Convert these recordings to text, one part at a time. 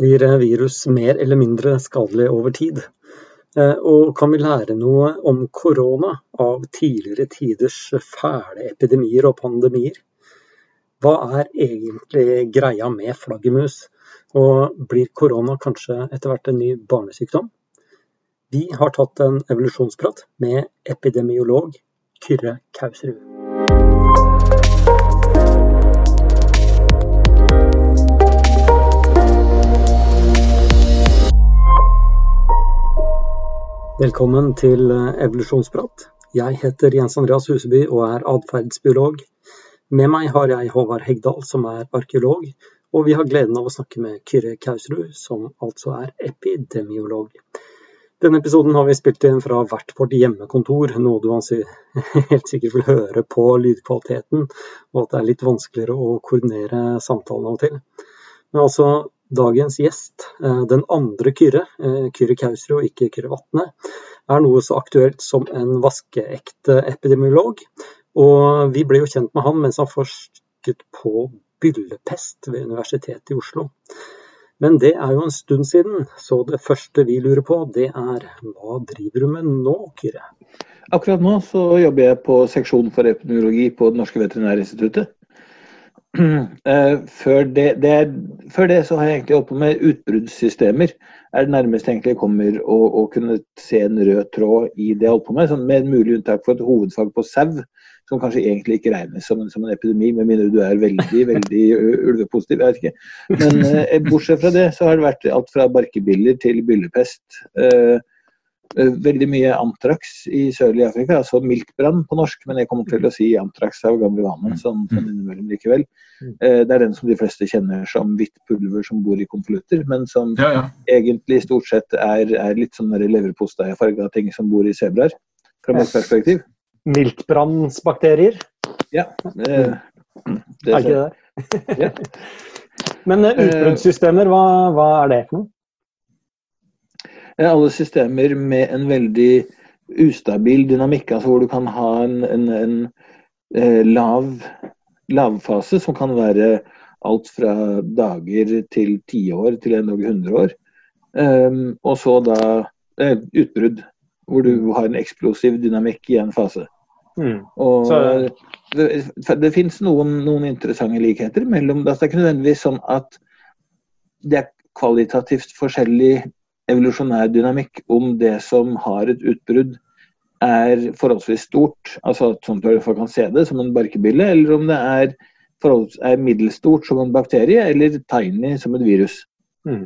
Blir virus mer eller mindre skadelig over tid? Eh, og kan vi lære noe om korona av tidligere tiders fæle epidemier og pandemier? Hva er egentlig greia med flaggermus? Og blir korona kanskje etter hvert en ny barnesykdom? Vi har tatt en evolusjonsprat med epidemiolog Kyrre Kausrud. Velkommen til eh, evolusjonsprat. Jeg heter Jens Andreas Huseby og er atferdsbiolog. Med meg har jeg Håvard Hegdal, som er arkeolog, og vi har gleden av å snakke med Kyrre Kausrud, som altså er epidemiolog. Denne episoden har vi spilt inn fra hvert vårt hjemmekontor, noe du helt sikkert vil høre på lydkvaliteten, og at det er litt vanskeligere å koordinere samtalen av og til. Men altså, Dagens gjest, eh, den andre Kyrre, eh, Kyrre Kausrud og ikke Kyrre Vatne, er noe så aktuelt som en vaskeekte epidemiolog. Og vi ble jo kjent med han mens han forsket på byllepest ved Universitetet i Oslo. Men det er jo en stund siden, så det første vi lurer på, det er hva driver du med nå, Kyrre? Akkurat nå så jobber jeg på seksjon for epidemiologi på Det norske veterinærinstituttet. Eh, før det, det, før det, så har jeg egentlig holdt på med utbruddssystemer. er det nærmest egentlig jeg kommer å, å, kunne se en rød tråd i det jeg holdt på med. Sånn, med en mulig unntak for et hovedfag på sau, som kanskje egentlig ikke regnes som som en epidemi, med mindre du er veldig veldig ulvepositiv. jeg vet ikke. Men eh, bortsett fra det så har det vært alt fra barkebiller til byllepest. Eh, veldig mye antrax i sørlige Afrika, altså miltbrann på norsk, men jeg kommer til å si antrax av gamle vane, mm. sånn, sånn innimellom likevel. Mm. Eh, det er den som de fleste kjenner som hvitt pulver som bor i konvolutter, men som ja, ja. egentlig stort sett er, er litt sånn leverposteifarga ting som bor i sebraer, fra mitt perspektiv. Miltbrannsbakterier? Ja. Det, det, er ikke det? ja. Men uh, utbruddssystemer, hva, hva er det for noe? Alle systemer med en veldig ustabil dynamikk, altså hvor du kan ha en, en, en eh, lav lavfase som kan være alt fra dager til tiår til endog hundre år. Um, og så da eh, utbrudd, hvor du har en eksplosiv dynamikk i en fase. Mm. Og så... det, det finnes noen, noen, interessante likheter mellom Det er ikke nødvendigvis sånn at det er kvalitativt forskjellig evolusjonær dynamikk om det som har et utbrudd er forholdsvis stort, altså sånn at folk kan se det som en barkebille, eller om det er, er middelstort som en bakterie, eller tiny som et virus. Mm.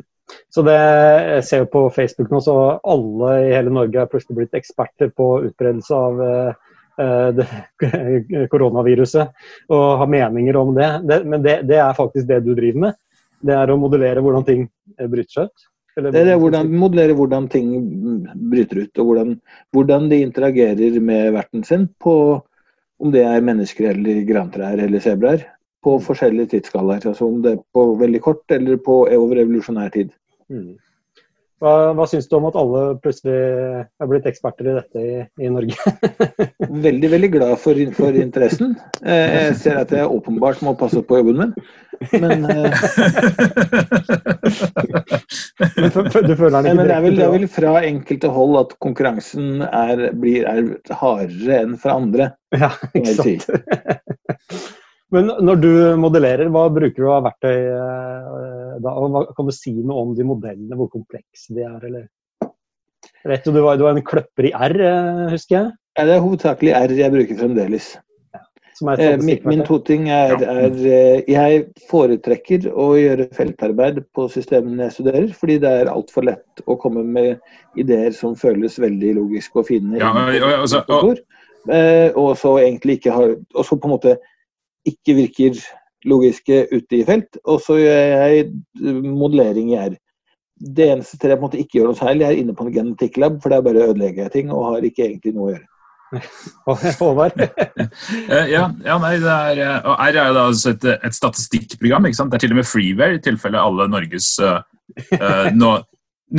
Så det jeg ser jo på Facebook nå, så alle i hele Norge er plutselig blitt eksperter på utbredelse av det, koronaviruset og har meninger om det. det men det, det, er faktisk det du driver med? Det er å modellere hvordan ting bryter seg ut? Det er hvordan, modellere hvordan ting bryter ut, og hvordan, hvordan, de interagerer med verten sin, på, om det er mennesker eller grantrær eller sebraer, på forskjellige tidsskalaer. Altså om det er på veldig kort eller på over evolusjonær tid. Mm. Hva, hva syns du om at alle plutselig er blitt eksperter i dette i, i Norge? veldig veldig glad for, for, interessen. Eh, jeg ser at jeg åpenbart må passe på jobben min, men eh, Du føler den ikke men det er, vel, det er vel fra enkelte hold at konkurransen er, blir, er hardere enn for andre. Ja, ikke sant. Men når du modellerer, hva bruker du av verktøy eh, da? Og kan du si noe om de modellene, hvor komplekse de er? Eller? Rett, du, var, du var en kløpper i R, eh, husker jeg? Ja, det er hovedsakelig R jeg bruker fremdeles. Ja, eh, min, min to ting er, er, Jeg foretrekker å gjøre feltarbeid på systemene jeg studerer, fordi det er altfor lett å komme med ideer som føles veldig logiske og fine. Ja, og, og, og, og så egentlig ikke har Og så på en måte ikke virker logiske ute i felt. Og så gjør jeg modellering i R. Det eneste stedet jeg på en måte ikke gjør noe særlig, er inne på en genetikklab, for det er bare å ødelegge ting og har ikke egentlig noe å gjøre. Håvard? Eh, ja, ja, nei, det er, eh, og R er jo da altså et, et statistikkprogram. ikke sant? Det er til og med freeware, i tilfelle alle Norges uh, nå,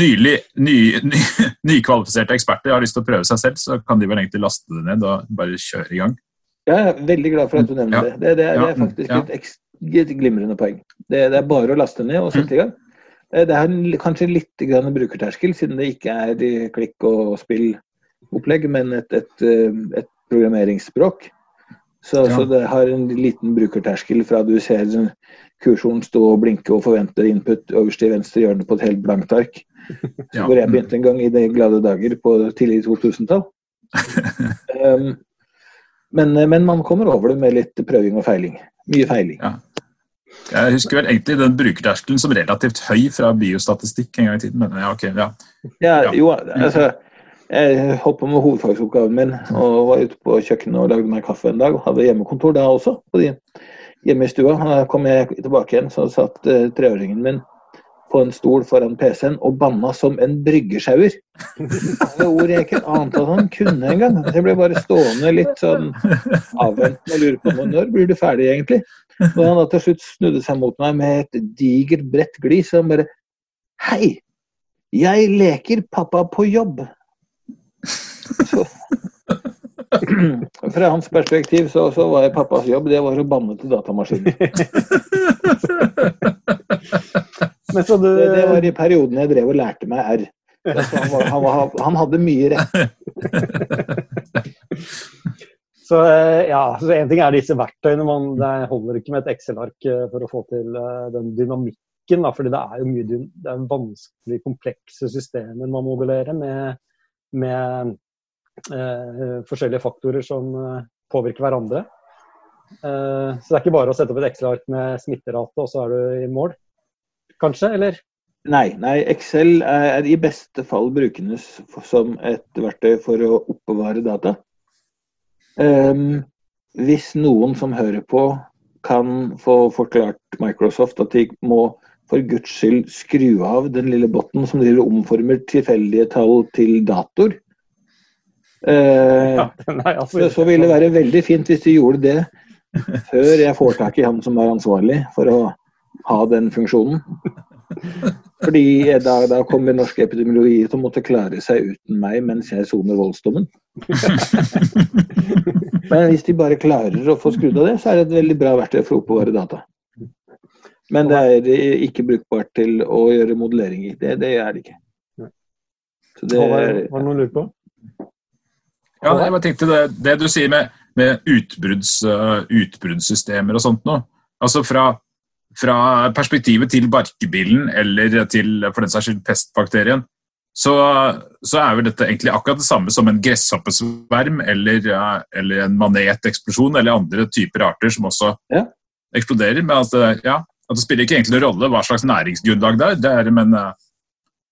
nylig ny, ny, nykvalifiserte eksperter har lyst til å prøve seg selv, så kan de vel egentlig laste det ned og bare kjøre i gang. Jeg er veldig glad for at du nevner ja. det. Det, det, det, er faktisk et, et, glimrende poeng. Det, er bare å laste ned og sette i gang. Det er kanskje litt grann brukerterskel, siden det ikke er klikk og spill-opplegg, men et, et, et programmeringsspråk. Så, ja. så, det har en liten brukerterskel fra du ser kursoren stå og blinke og forvente input øverst i venstre hjørne på et helt blankt ark. Ja. Hvor jeg begynte en gang i de glade dager på tidlig 2000-tall. um, men, men, man kommer over det med litt prøving og feiling. Mye feiling. Ja. Jeg husker vel egentlig den brukerterskelen som relativt høy fra biostatistikk en gang i tiden. Men ja, ok, ja. ja jo, altså jeg holdt på med hovedfagsoppgaven min og var ute på kjøkkenet og lagde meg kaffe en dag. og Hadde hjemmekontor da også, hjemme i stua. Da kom jeg tilbake igjen, så satt uh, treåringen min på en stol foran PC-en og banna som en bryggesjauer. Alle ord jeg ikke ante at han kunne engang. Jeg ble bare stående litt sånn avventende og lure på meg, når blir du ferdig egentlig. Og han da til slutt snudde seg mot meg med et digert, bredt glis og bare Hei! Jeg leker pappa på jobb. Så, fra hans perspektiv så, så, var pappas jobb det var å banne til datamaskinen. du... det, det, var i perioden jeg drev og lærte meg R. Altså, han, var, han, var, han, hadde mye rett. så eh, ja, så En ting er disse verktøyene. Man, det holder ikke med et Excel-ark eh, for å få til uh, den dynamikken. Da, fordi det er jo mye det er vanskelig, komplekse systemer man modellerer med, med eh, forskjellige faktorer som påvirker hverandre. så det er ikke bare å sette opp et Excel-ark med smitterate, og så er du i mål kanskje, eller? Nei, nei, Excel er i beste fall brukendes som et verktøy for å oppbevare data. Um, hvis noen som hører på kan få forklart Microsoft at de må for guds skyld skru av den lille botten som driver omformer tilfeldige tall til dator, uh, ja, så, så ville det være veldig fint hvis de gjorde det før jeg får tak i han som er ansvarlig for å ha den funksjonen. Fordi da, da kommer norsk epidemiologi til å måtte klare seg uten meg mens jeg soner voldsdommen. Men hvis de bare klarer å få skrudd av det, så er det et veldig bra verktøy for å oppbevare data. Men det er ikke brukbart til å gjøre modellering i. Det, det er det ikke. Det er, Var det noen lurt på? Ja, jeg bare tenkte det, det du sier med, med utbrudds, uh, utbruddssystemer og sånt nå. Altså fra fra perspektivet til barkebillen eller til for den saks skyld pestbakterien, så, så, er vel dette egentlig akkurat det samme som en gresshoppesverm eller, eller en maneteksplosjon eller andre typer arter som også ja. eksploderer. Men det, ja, at det spiller ikke egentlig noen rolle hva slags næringsgrunnlag det er, det er men uh,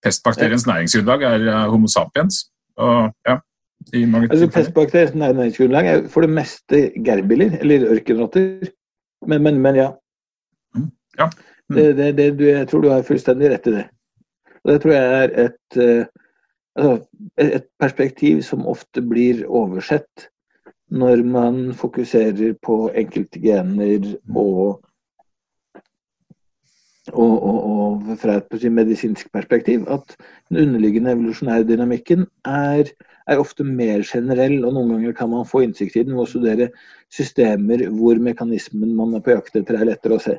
pestbakteriens ja. næringsgrunnlag er uh, Homo sapiens. Og, ja, altså, Pestbakteriens næringsgrunnlag er for det meste gerbiller, eller ørkenrotter. Men, men, men ja, ja. Mm. Det, det, det, du, jeg tror du har fullstendig rett i det. Og det tror jeg er et, uh, altså, et perspektiv som ofte blir oversett når man fokuserer på enkelte gener og, og, og, og fra et medisinsk perspektiv, at den underliggende evolusjonære dynamikken er, er, ofte mer generell, og noen ganger kan man få innsikt i den ved å studere systemer hvor mekanismen man er på jakt etter, er lettere å se.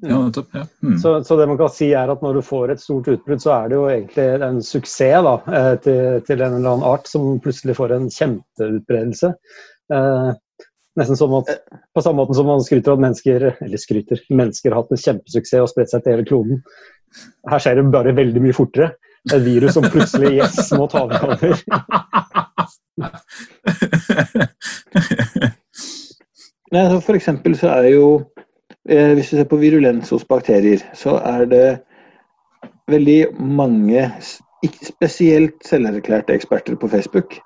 Ja, nettopp. Ja. Mm. Så, så, det man kan si er at når du får et stort utbrudd, så er det jo egentlig en suksess da, eh, til, til, en eller annen art som plutselig får en kjempeutbredelse. Eh, nesten som at, På samme måte som man skryter at mennesker eller skryter, mennesker har hatt en kjempesuksess og spredt seg til hele kloden. Her skjer det bare veldig mye fortere. Et virus som plutselig yes, må ta over. Nei, for eksempel så er jo hvis du ser på virulens hos bakterier, så er det veldig mange, spesielt selverklærte eksperter på Facebook,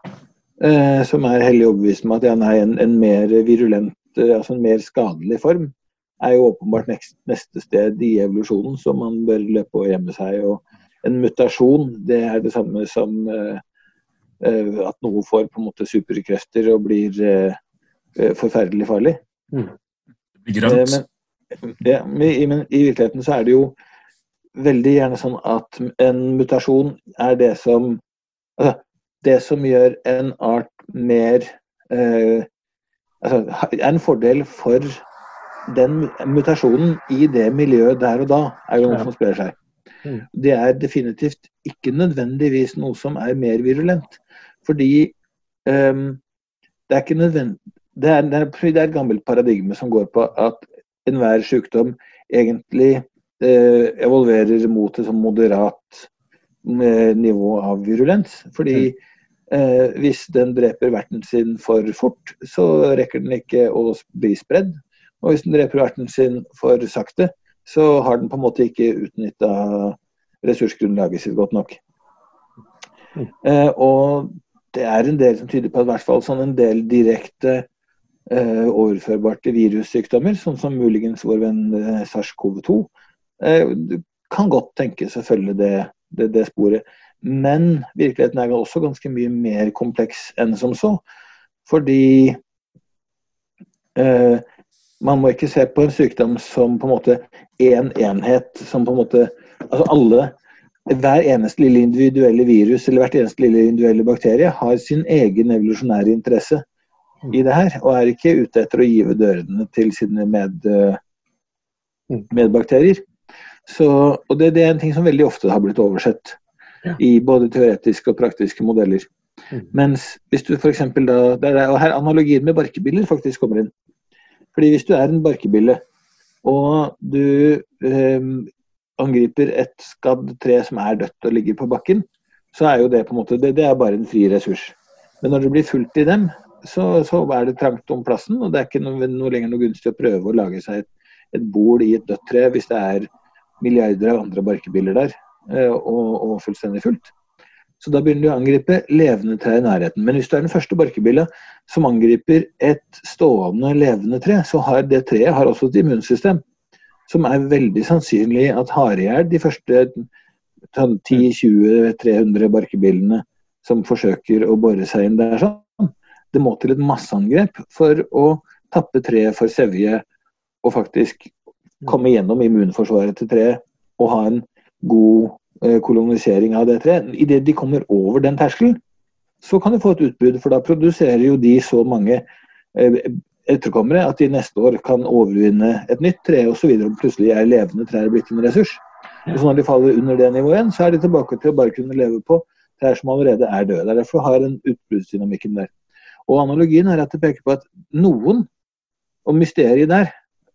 eh, som er hellig overbevist om at ja, nei, en, en, mer virulent, eh, altså en mer skadelig form, er jo åpenbart neste, neste sted i evolusjonen som man bør løpe og gjemme seg. Og en mutasjon, det er det samme som uh, at noe får på en måte superkrefter og blir uh, forferdelig farlig. Mm. Grønt. Men, ja, i, men i virkeligheten så er det jo veldig gjerne sånn at en mutasjon er det som altså, Det som gjør en art mer eh, altså, er en fordel for den mutasjonen i det miljøet der og da, er det noe ja. som sprer seg. Mm. Det er definitivt ikke nødvendigvis noe som er mer virulent. Fordi um, det er ikke nødvendig det, er, det er, et gammelt paradigme som går på at enhver sykdom egentlig eh, evolverer mot et sånn moderat eh, nivå av virulens. Fordi mm. eh, hvis den dreper verten sin for fort, så rekker den ikke å bli spredd. Og hvis den dreper verten sin for sakte, så har den på en måte ikke utnytta ressursgrunnlaget sitt godt nok. Mm. Eh, og det er en del som tyder på at hvert fall sånn en del direkte eh, overførbare virussykdommer, sånn som muligens vår venn eh, SARS-CoV-2, eh, kan godt tenkes å følge det, det, det, sporet. Men virkeligheten er også ganske mye mer kompleks enn som så. Fordi eh, man må ikke se på en sykdom som på en måte én en enhet som på en måte Altså alle hver eneste lille individuelle virus eller hvert eneste lille individuelle bakterie har sin egen evolusjonære interesse i det her, og er ikke ute etter å give dørene til sine med, mm. medbakterier. Så, og det, det, er en ting som veldig ofte har blitt oversett ja. i både teoretiske og praktiske modeller. Mm. Mens hvis du f.eks. da er, Og her analogien med barkebiller faktisk kommer inn. Fordi hvis du er en barkebille, og du eh, angriper et skadd tre som er dødt og ligger på bakken, så er jo det på en måte, det, det er bare en fri ressurs. Men når det blir fullt i dem, så, så er det trangt om plassen, og det er ikke noe, noe lenger noe gunstig å prøve å lage seg et, et bol i et dødt tre hvis det er milliarder av andre barkebiller der eh, og, og, fullstendig fullt. Så da begynner du å angripe levende tre i nærheten. Men hvis du er den første barkebilla som angriper et stående levende tre, så har det treet har også et immunsystem som er veldig sannsynlig at har i hjel de første 10-20-300 barkebillene som forsøker å bore seg inn der. sånn. Det må til et masseangrep for å tappe treet for sevje og faktisk komme gjennom immunforsvaret til treet og ha en god eh, kolonisering av det treet. Idet de kommer over den terskelen, så kan du få et utbrudd, for da produserer jo de så mange eh, etterkommere at de neste år kan overvinne et nytt tre osv. Og, plutselig er levende trær blitt en ressurs. Ja. så når de faller under det nivået igjen, så er de tilbake til å bare kunne leve på trær som allerede er døde. Det er derfor vi har en utbruddsdynamikken der. Og analogien er at det peker på at noen, og mysteriet der,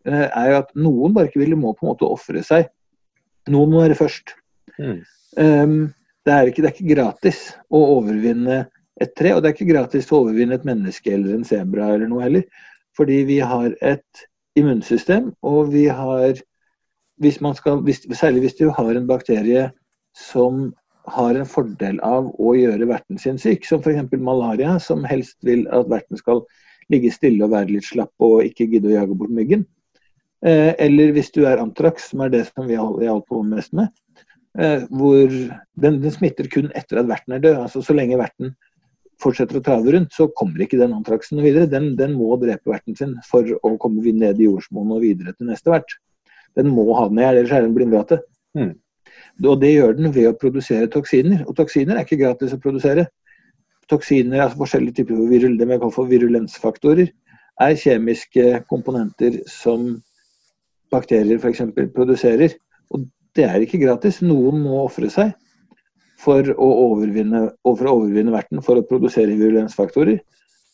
eh, er jo at noen bare ikke vil, må på en måte ofre seg. Noen må være først. Mm. Um, det, er ikke, det er ikke gratis å overvinne et tre, og det er ikke gratis å overvinne et menneske eller en sebra eller noe heller. Fordi vi har et immunsystem, og vi har hvis skal, hvis, Særlig hvis du har en bakterie som har en fordel av å gjøre verten sin syk, som f.eks. malaria, som helst vil at verten skal ligge stille og være litt slapp og ikke gidde å jage bort myggen. Eh, eller hvis du er antrax, som er det som vi holdt på mest med, eh, hvor den, den, smitter kun etter at verten er død. Altså Så lenge verten fortsetter å trave rundt, så kommer ikke den antraksen videre. Den, den, må drepe verten sin for å komme ned i jordsmonnet og videre til neste vert. Den må ha den i ellers er den en blindgate. Mm. Og det gjør den ved å produsere toksiner. Og toksiner er ikke gratis å produsere. Toksiner, altså forskjellige typer virul, det vi kaller for virulensfaktorer, er kjemiske komponenter som bakterier f.eks. produserer. Og det er ikke gratis. Noen må ofre seg for å overvinne, for å overvinne verten for å produsere virulensfaktorer.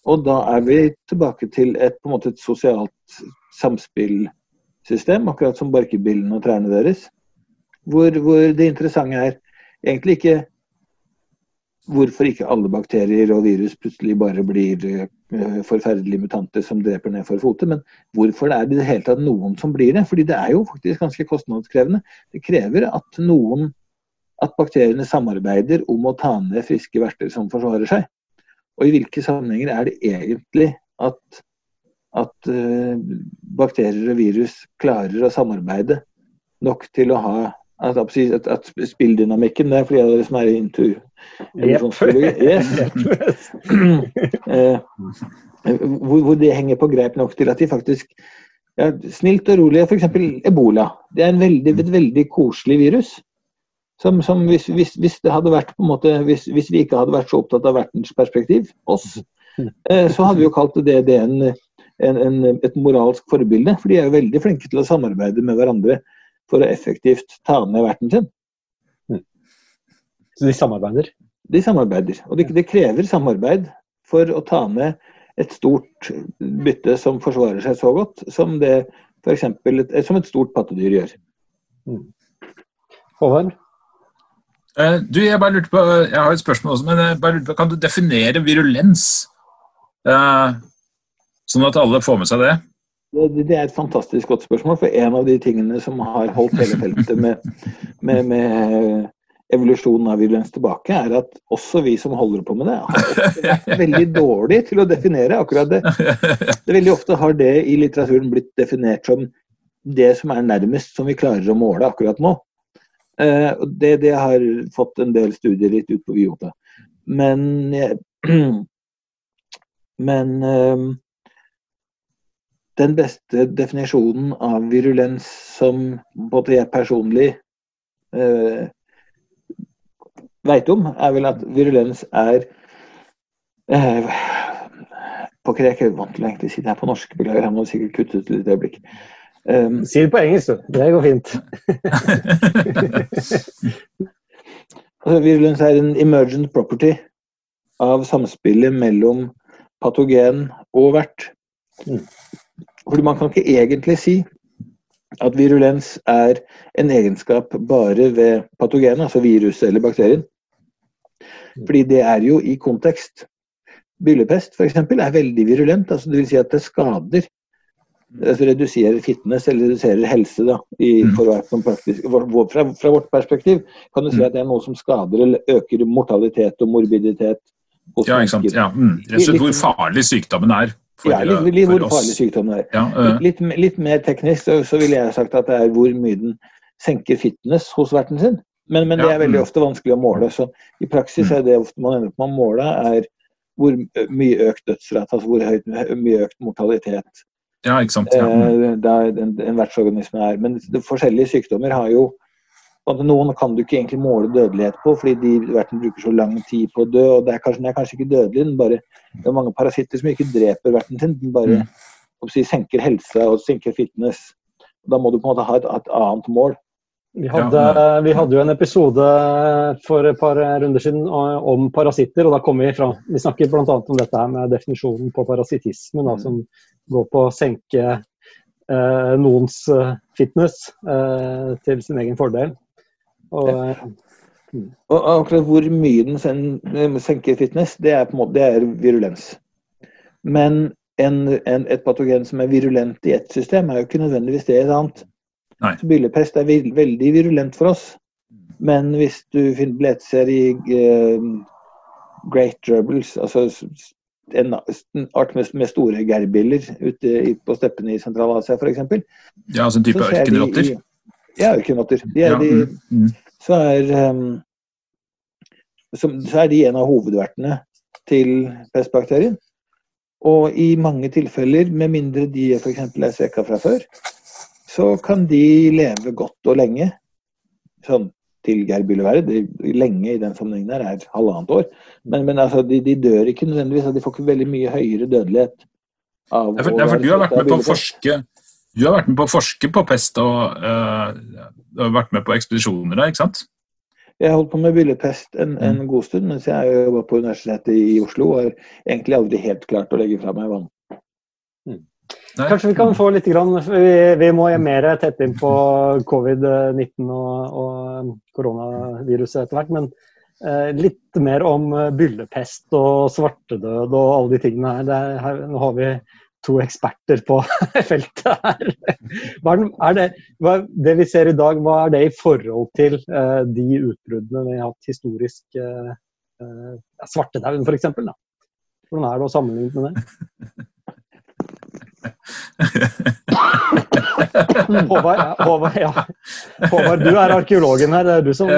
Og da er vi tilbake til et, på en måte et sosialt samspillsystem, akkurat som barkebillene og trærne deres. Hvor, hvor, det interessante er egentlig ikke hvorfor ikke alle bakterier og virus plutselig bare blir uh, forferdelige mutanter som dreper ned for fote, men hvorfor det er i det hele tatt noen som blir det. Fordi det er jo faktisk ganske kostnadskrevende. Det krever at noen at bakteriene samarbeider om å ta ned friske verter som forsvarer seg. Og i hvilke sammenhenger er det egentlig at, at uh, bakterier og virus klarer å samarbeide nok til å ha at, at, at spilldynamikken Det er fordi dere som er i evolusjonsbiologi. Yes. uh, hvor, hvor det henger på greip nok til at de faktisk ja, Snilt og rolig, f.eks. ebola. Det er veldig, et veldig koselig virus. Som, som hvis, hvis, hvis, det hadde vært på en måte, hvis, hvis, vi ikke hadde vært så opptatt av verdensperspektiv, oss, eh, så hadde vi jo kalt det, det en, en, en, et moralsk forbilde. For de er jo veldig flinke til å samarbeide med hverandre for å effektivt ta med verten sin. Så de samarbeider? De samarbeider. Og det, det krever samarbeid for å ta med et stort bytte som forsvarer seg så godt som det for eksempel, et, som et stort pattedyr gjør. Mm. Håvard? Uh, du, jeg bare lurte på, jeg har et spørsmål også, men jeg bare lurte på, kan du definere virulens? Uh, sånn at alle får med seg det? Det? Er et fantastisk godt spørsmål. For en av de tingene som har holdt hele feltet med, med, med evolusjonen av virulens tilbake, er at også vi som holder på med det, har vært veldig dårlige til å definere akkurat det. det veldig ofte har det i litteraturen blitt definert som det som er nærmest som vi klarer å måle akkurat nå. Uh, det, det, har fått en del studier litt ut på Viota. Men, men uh, den beste definisjonen av virulens som både jeg personlig eh, veit om, er vel at virulens er eh, på krek, Jeg vant til å egentlig si det her på norsk, beklager, han må sikkert kutte ut et øyeblikk. Um, si det på engelsk, du. Det går fint. altså, virulens er en emergent property av samspillet mellom patogen og vert. Mm. Fordi man kan ikke egentlig si at virulens er en egenskap bare ved patogenet, altså viruset eller bakterien. Mm. Fordi det er jo i kontekst. Byllepest f.eks. er veldig virulent. altså det vil Si at det skader altså reduserer fitness eller reduserer helse. Da, i, mm. praktisk, fra, fra, vårt perspektiv kan du si mm. at det er noe som skader eller øker mortalitet og morbiditet. Ja, ikke sant. Ja. Mm. Rett og slett hvor farlig sykdommen er. For, ja, litt, litt hvor farlig sykdommen er. Ja, øh. litt, litt, mer teknisk så, så ville jeg sagt at det er hvor mye den senker fitness hos verten sin. Men, men det er veldig ofte vanskelig å måle. så I praksis er det ofte man ender på å måle, er hvor mye økt dødsrate, altså hvor høyt, mye økt mortalitet ja, ikke sant. Ja. Mm. Eh, der en, en vertsorganisme er. Men forskjellige sykdommer har jo Noen kan du ikke egentlig måle dødelighet på, fordi de verten bruker så lang tid på å dø. og det er kanskje, Den er kanskje ikke dødelig, den bare, det er mange parasitter som ikke dreper verten sin. Den bare mm. si, senker helse og senker fitness. Da må du på en måte ha et, et annet mål. Vi hadde, vi hadde, jo en episode for et par runder siden om parasitter. og da kom Vi fra, vi snakket bl.a. om dette her med definisjonen på parasittisme, da, som går på å senke eh, noens eh, fitness eh, til sin egen fordel. Og, mm. og akkurat hvor mye den senker fitness, det er, på en måte, det er virulens. Men en, en, et patogen som er virulent i ett system, er jo ikke nødvendigvis det i et annet. Nei. Byllepest er veldig virulent for oss. Men hvis du finner bletser i uh, Great Drubbles, altså en, art med, med, store gerbiller ute på steppene i Sentral-Asia f.eks. Ja, altså en type ørkenrotter? Ja, ørkenrotter. De ja, mm, mm. Så, er, um, så, er de en av hovedvertene til pestbakterien. Og i mange tilfeller, med mindre de f.eks. er svekka fra før, så kan de leve godt og lenge. Sånn til Geir Lenge i den sammenhengen her er halvannet år. Men, men altså, de, de, dør ikke nødvendigvis. De får ikke veldig mye høyere dødelighet. Av, ja, for, ja, for du har vært med på å forske du har vært med på å forske på pest og uh, du har vært med på ekspedisjoner der, ikke sant? Jeg har holdt på med byllepest en, en mm. god stund mens jeg jobba på Universitetet i Oslo og har egentlig aldri helt klart å legge fra meg vann. Mm. Kanskje vi kan få litt grann, vi, vi må mer tett inn på covid-19 og, og, koronaviruset etter hvert. Men eh, litt mer om byllepest og svartedød og alle de tingene her. her nå har vi to eksperter på feltet her. Hva det, det, vi ser i dag, hva er det i forhold til uh, de utbruddene vi har hatt historisk? Uh, eh Svartedauden f.eks. Hvordan er det å sammenligne med det? Håvard, Håvard, ja. Håvard, du er arkeologen her. Det er du som uh,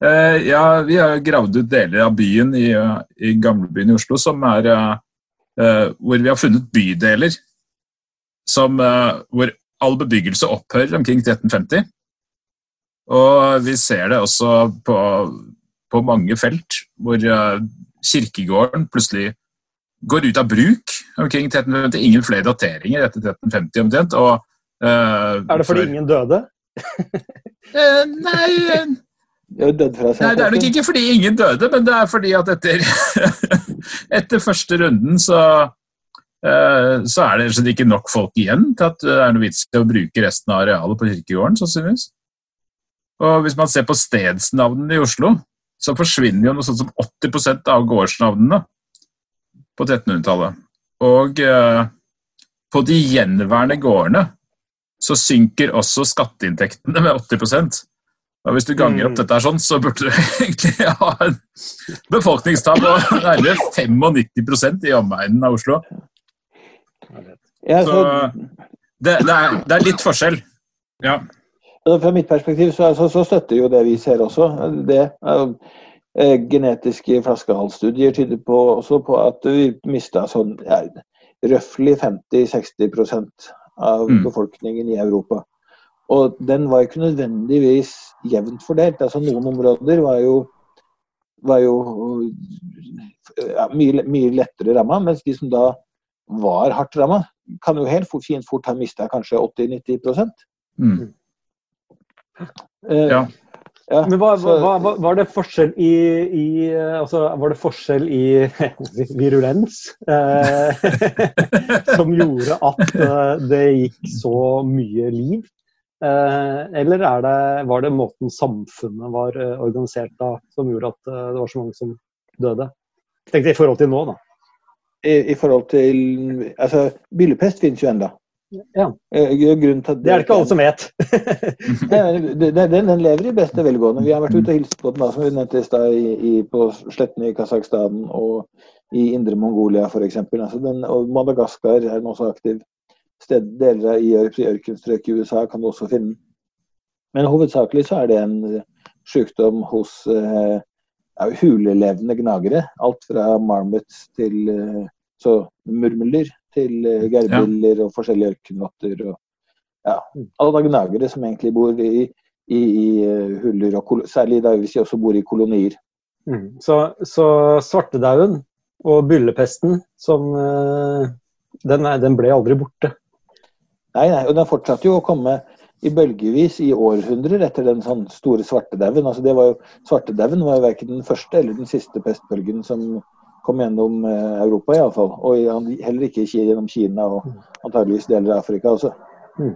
Ja, vi har gravd ut deler av byen i, i gamlebyen i Oslo som er uh, hvor vi har funnet bydeler som, uh, hvor all bebyggelse opphører omkring 1350. Og vi ser det også på, på mange felt, hvor kirkegården plutselig går ut av bruk omkring 1350. Ingen flere dateringer etter 1350 omtrent. Og, uh, er det fordi for... ingen døde? uh, nei, Nei, det er nok ikke fordi ingen døde, men det er fordi at etter, etter første runden så, eh, så er det ikke nok folk igjen til at det er noe vits i å bruke resten av arealet på kirkegården, sannsynligvis. Og hvis man ser på stedsnavnene i Oslo, så forsvinner jo noe sånt som 80% av gårdsnavnene på 1300-tallet. Og eh, på de gjenværende gårdene så synker også skatteinntektene med 80 og Hvis du ganger opp Mm. dette sånn, så burde du egentlig ha en befolkningstall på nærmere 95% i omegnen av Oslo. Så det, det, er, det er litt forskjell. Ja. Fra mitt perspektiv så, så, så støtter jo det vi ser også. Det eh, Genetiske flaskehalsstudier tyder på, også på at vi mista sånn ja, røftlig 50-60% av Mm. befolkningen i Europa. Og den var ikke nødvendigvis jevnt fordelt. Altså Noen områder var jo, var jo ja, mye, mye lettere ramma, mens de som da var hardt ramma, kan jo helt fort, fint fort ha mista kanskje 80-90 Mm. Uh, Ja. ja, Men hva, så- hva, hva, var det forskjell i, i eh, altså, Var det forskjell i virulens eh, som gjorde at eh, det gikk så mye liv? Eh, eller er det, var det måten samfunnet var eh, organisert da som gjorde at eh, det var så mange som døde? Tenk i forhold til nå, da. i, i forhold til Altså, byllepest finnes jo ennå. Ja. Grunnen til at Det er det ikke alle som vet. Det- det- Den, den lever i beste velgående. Vi har vært ute og hilst på den da, som vi nevnte i stad, på slettene i Kasakhstan og i Indre Mongolia f.eks. Altså den- og Madagaskar er den også aktiv. Sted, deler i ørkenstrøk i USA kan du også finne den. Men hovedsakelig så er det en eh, sykdom hos eh, ja, hulelevende gnagere. Alt fra marmots til eh, så murmeler til eh, gerbiller og forskjellige ørkenvotter. og ja, alle gnagere som egentlig bor i, i, i eh, huller, og særlig da hvis de også bor i kolonier. Mm. Så, så svartedauden og byllepesten, som eh, den, den ble aldri borte. Nei, nei, og den fortsatte jo å komme i bølgevis i århundrer etter den sånn store svartedauden. Altså det var jo, svartedauden var jo verken den første eller den siste pestbølgen som kom gjennom eh, Europa, iallfall. Og heller ikke gjennom Kina og antageligvis deler av Afrika også. Mm.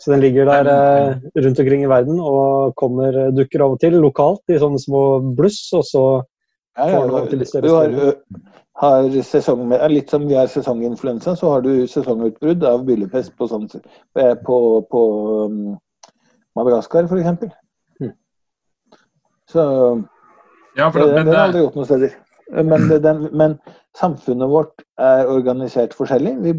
Så den ligger der eh, rundt omkring i verden og kommer, eh, dukker av og til lokalt i sånne små bluss, og så Ja, ja, du du har sesong med, litt som vi har sesonginfluensa, så har du sesongutbrudd av byllepest på, sånn, eh, på, på um, Madagaskar f.eks. Mm. Så ja, for, det, men, det har aldri gjort noen steder. Men, det- den, men samfunnet vårt er organisert forskjellig. Vi,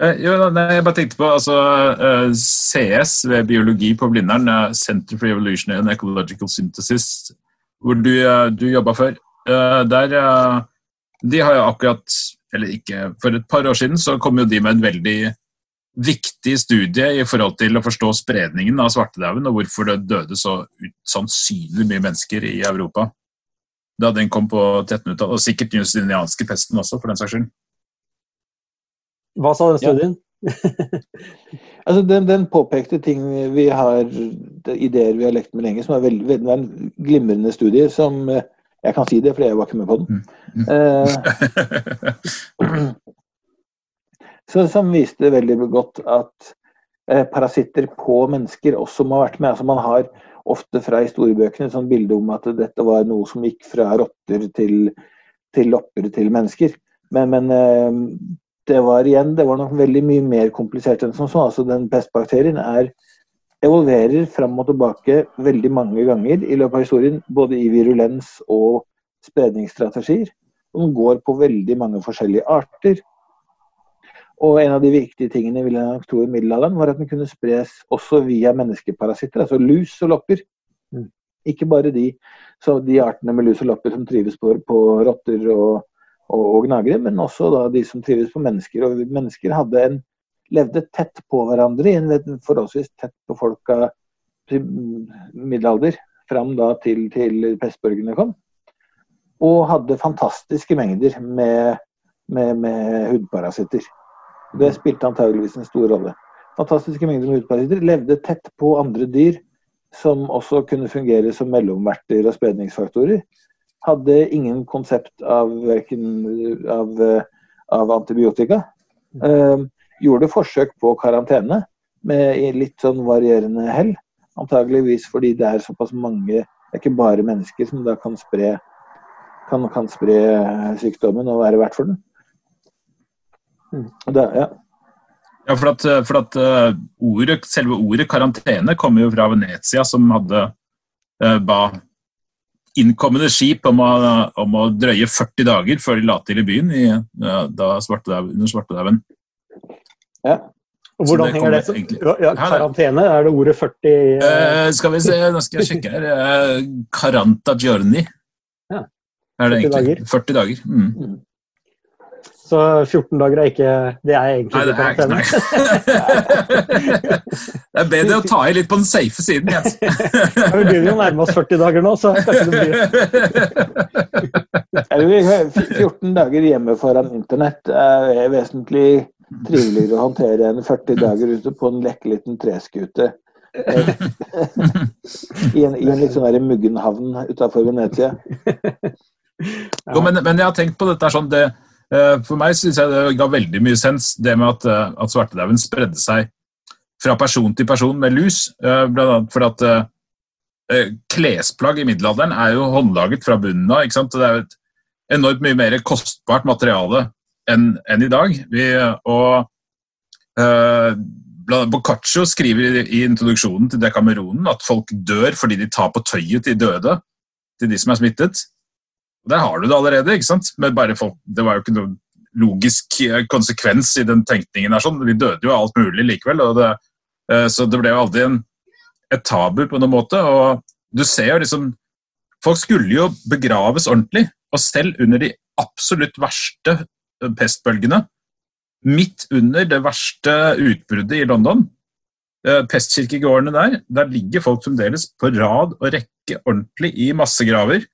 Eh, jo, nei, jeg bare tenkte på altså, eh, CS ved biologi på Blindern, Center for Evolutionary and Ecological Synthesis, hvor du, eh, du jobba før. Eh, der, eh, de har jo akkurat, eller ikke, for et par år siden så kom jo de med en veldig viktig studie i forhold til å forstå spredningen av svartedauden og hvorfor det døde så usannsynlig mye mennesker i Europa da den kom på 1300-tallet, og sikkert den justinianske pesten også, for den saks skyld. Hva sa den Ja. studien? altså den, den påpekte ting vi har, ideer vi har lekt med lenge, som er veldig, veldig, er en glimrende studie som eh, Jeg kan si det, for jeg var ikke med på den. Mm. Eh, så, som viste veldig godt at eh, parasitter på mennesker også må ha vært med. Altså man har ofte fra historiebøkene et sånt bilde om at dette var noe som gikk fra rotter til, til lopper til mennesker. Men, men eh, det var igjen, det var nok veldig mye mer komplisert enn som så. Altså den pestbakterien er evolverer fram og tilbake veldig mange ganger i løpet av historien, både i virulens og spredningsstrategier. Den går på veldig mange forskjellige arter. Og en av de viktige tingene vil jeg nok tro i middelalderen, var at den kunne spres også via menneskeparasitter, altså lus og lopper. Mm. Ikke bare de, så de artene med lus og lopper som trives på, på rotter og, og, og gnagere, men også de som trives på mennesker. Og mennesker hadde en, levde tett på hverandre, i en forholdsvis tett på folka til middelalder, fram da til, til pestbølgene kom. Og hadde fantastiske mengder med, med, med hudparasitter. Det spilte antageligvis en stor rolle. Fantastiske mengder med hudparasitter. Levde tett på andre dyr som også kunne fungere som mellomverter og spredningsfaktorer, hadde ingen konsept av, av, av antibiotika. Uh, gjorde forsøk på karantene med litt sånn varierende hell. Antageligvis fordi det er såpass mange, det er ikke bare mennesker som da kan spre, kan, kan spre sykdommen og være verdt for den. Mm. Det, ja. Ja, for at, for at uh, ordet, selve ordet karantene kommer jo fra Venezia, som hadde uh, ba innkommende skip om å, om å, drøye 40 dager før de la til i byen i, da svartedauden, under svartedauden. Ja. Og hvordan henger det egentlig... ja, Karantene, er det ordet 40 Skal vi se, nå skal jeg sjekke her. Caranta journey Ja. Er det 40 egentlig. Dager. 40 dager. Mm. Mm. Så 14 dager er ikke Det er egentlig nei, det er ikke Det er bedre å ta i litt på den safe siden, Yes. ja, vi begynner jo å nærme oss 40 dager nå, så kanskje det blir 14 dager hjemme foran internett er vesentlig triveligere å håndtere enn 40 dager ute på en lekk liten treskute. I, en, I en litt sånn muggen havn utafor Venezia. Jo, men, men, jeg har tenkt på dette sånn det, Eh, for meg syns jeg det ga veldig mye sens, det med at, eh, at svartedauden spredde seg fra person til person med lus. Eh, blant annet fordi at klesplagg i middelalderen er jo håndlaget fra bunnen av. ikke sant? Det er jo et enormt mye mer kostbart materiale enn en i dag. Vi, og eh, Boccaccio skriver i, introduksjonen til Decameronen at folk dør fordi de tar på tøyet til døde, til de som er smittet. Der har du det allerede. ikke sant? Men bare folk, Det var jo ikke noen logisk eh, konsekvens i den tenkningen. her. sånn. Vi døde jo av alt mulig likevel. Det, eh, så det ble jo aldri en, et tabu på noen måte. og du ser jo liksom, Folk skulle jo begraves ordentlig. Og selv under de absolutt verste pestbølgene, midt under det verste utbruddet i London, pestkirkegårdene der, der ligger folk fremdeles på rad og rekke ordentlig i massegraver.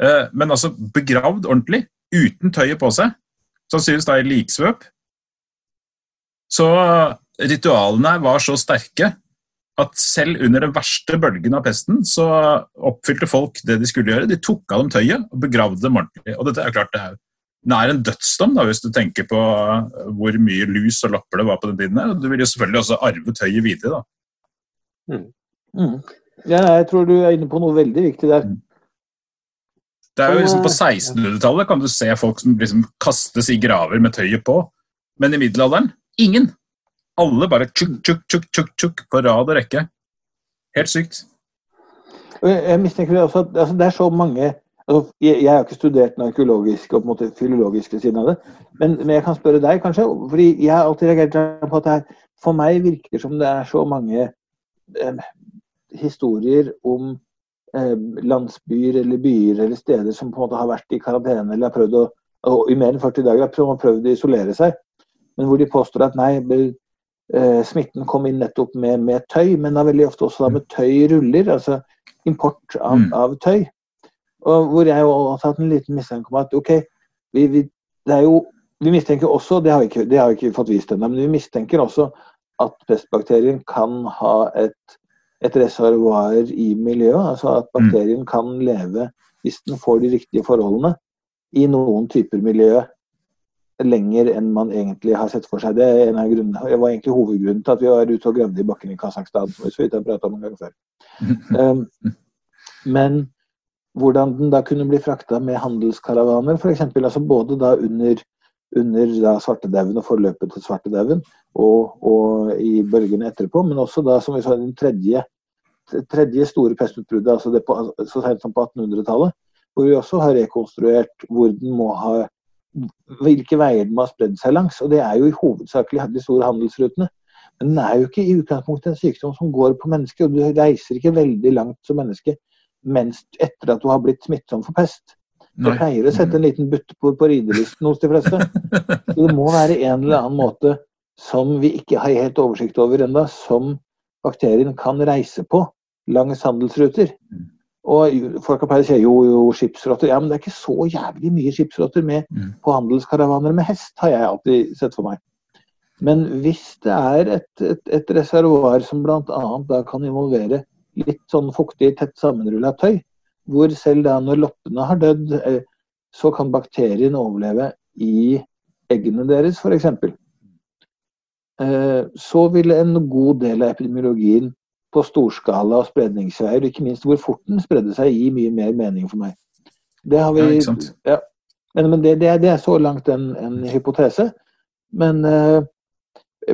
Eh, men altså begravd ordentlig, uten tøyet på seg, sannsynligvis da i liksvøp. Så ritualene var så sterke at selv under den verste bølgen av pesten så oppfylte folk det de skulle gjøre. De tok av dem tøyet og begravde dem ordentlig. Og dette er klart det er, det er en dødsdom, da, hvis du tenker på hvor mye lus og lapper det var på den tiden. her. Du vil jo selvfølgelig også arve tøyet videre. da. Mm. Mm. Ja, jeg tror du er inne på noe veldig viktig der. Mm. Det er jo liksom På 1600-tallet kan du se folk som liksom kastes i graver med tøyet på. Men i middelalderen ingen. Alle bare tjukk, tjukk, tjukk, tjukk, tjukk på rad og rekke. Helt sykt. Jeg mistenker også at altså, det er så mange altså, jeg, jeg, har ikke studert den arkeologiske og på en måte filologiske siden av det, men, men, jeg kan spørre deg, kanskje. fordi jeg har alltid reagert på at det her, for meg virker som det er så mange eh, historier om Eh, landsbyer eller byer eller steder som på en måte har vært i karantene eller har prøvd å, i mer enn 40 dager har prøvd å isolere seg, men hvor de påstår at nei, eh, smitten kom inn nettopp med, med, tøy, men da veldig ofte også med tøyruller, altså import av, mm. av tøy. Og hvor jeg har hatt en liten mistanke om at OK, vi, vi, det jo, vi mistenker også, det har vi ikke, det har vi ikke fått vist ennå, men vi mistenker også at pestbakterien kan ha et et reservoar i miljøet. Altså at mm. bakterien kan leve, hvis den får de riktige forholdene, i noen typer miljø lenger enn man egentlig har sett for seg. Det er en av grunnene, det var egentlig hovedgrunnen til at vi var ute og gravde i bakken i Kasakhstan, som vi så vidt har prata om en gang før. Um, men hvordan den da kunne bli frakta med handelskaravaner, f.eks. Altså både da under, under da svartedauden og forløpet til svartedauden, og, og, i bølgene etterpå, men også da, som vi sa, den tredje, tredje store pestutbruddet, altså det på, så sent som på 1800-tallet, hvor vi også har rekonstruert hvor den må ha hvilke veier den må ha spredd seg langs. og Det er jo i hovedsakelig de store handelsrutene. Men den er jo ikke i utgangspunktet en sykdom som går på mennesket. og Du reiser ikke veldig langt som menneske mens etter at du har blitt smittsom for pest. Det pleier å sette en liten butte på, på ridelisten hos de fleste. Så det må være en eller annen måte som vi ikke har helt oversikt over ennå, som bakterien kan reise på langs handelsruter. Mm. Og folk har pleid å si jo, jo, skipsrotter. Ja, men det er ikke så jævlig mye skipsrotter med mm. på handelskaravaner med hest, har jeg alltid sett for meg. Men hvis det er et, et, et reservoar som bl.a. da kan involvere litt sånn fuktig, tett sammenrulla tøy. Hvor selv da når loppene har dødd, eh, så kan bakterien overleve i eggene deres, f.eks. Eh, så vil en god del av epidemiologien på storskala og spredningsveier, ikke minst hvor fort den spredde seg, gi mye mer mening for meg. Det har vi, Ja, ja. Men, men det, det, er, det er så langt en, en hypotese. Men, eh,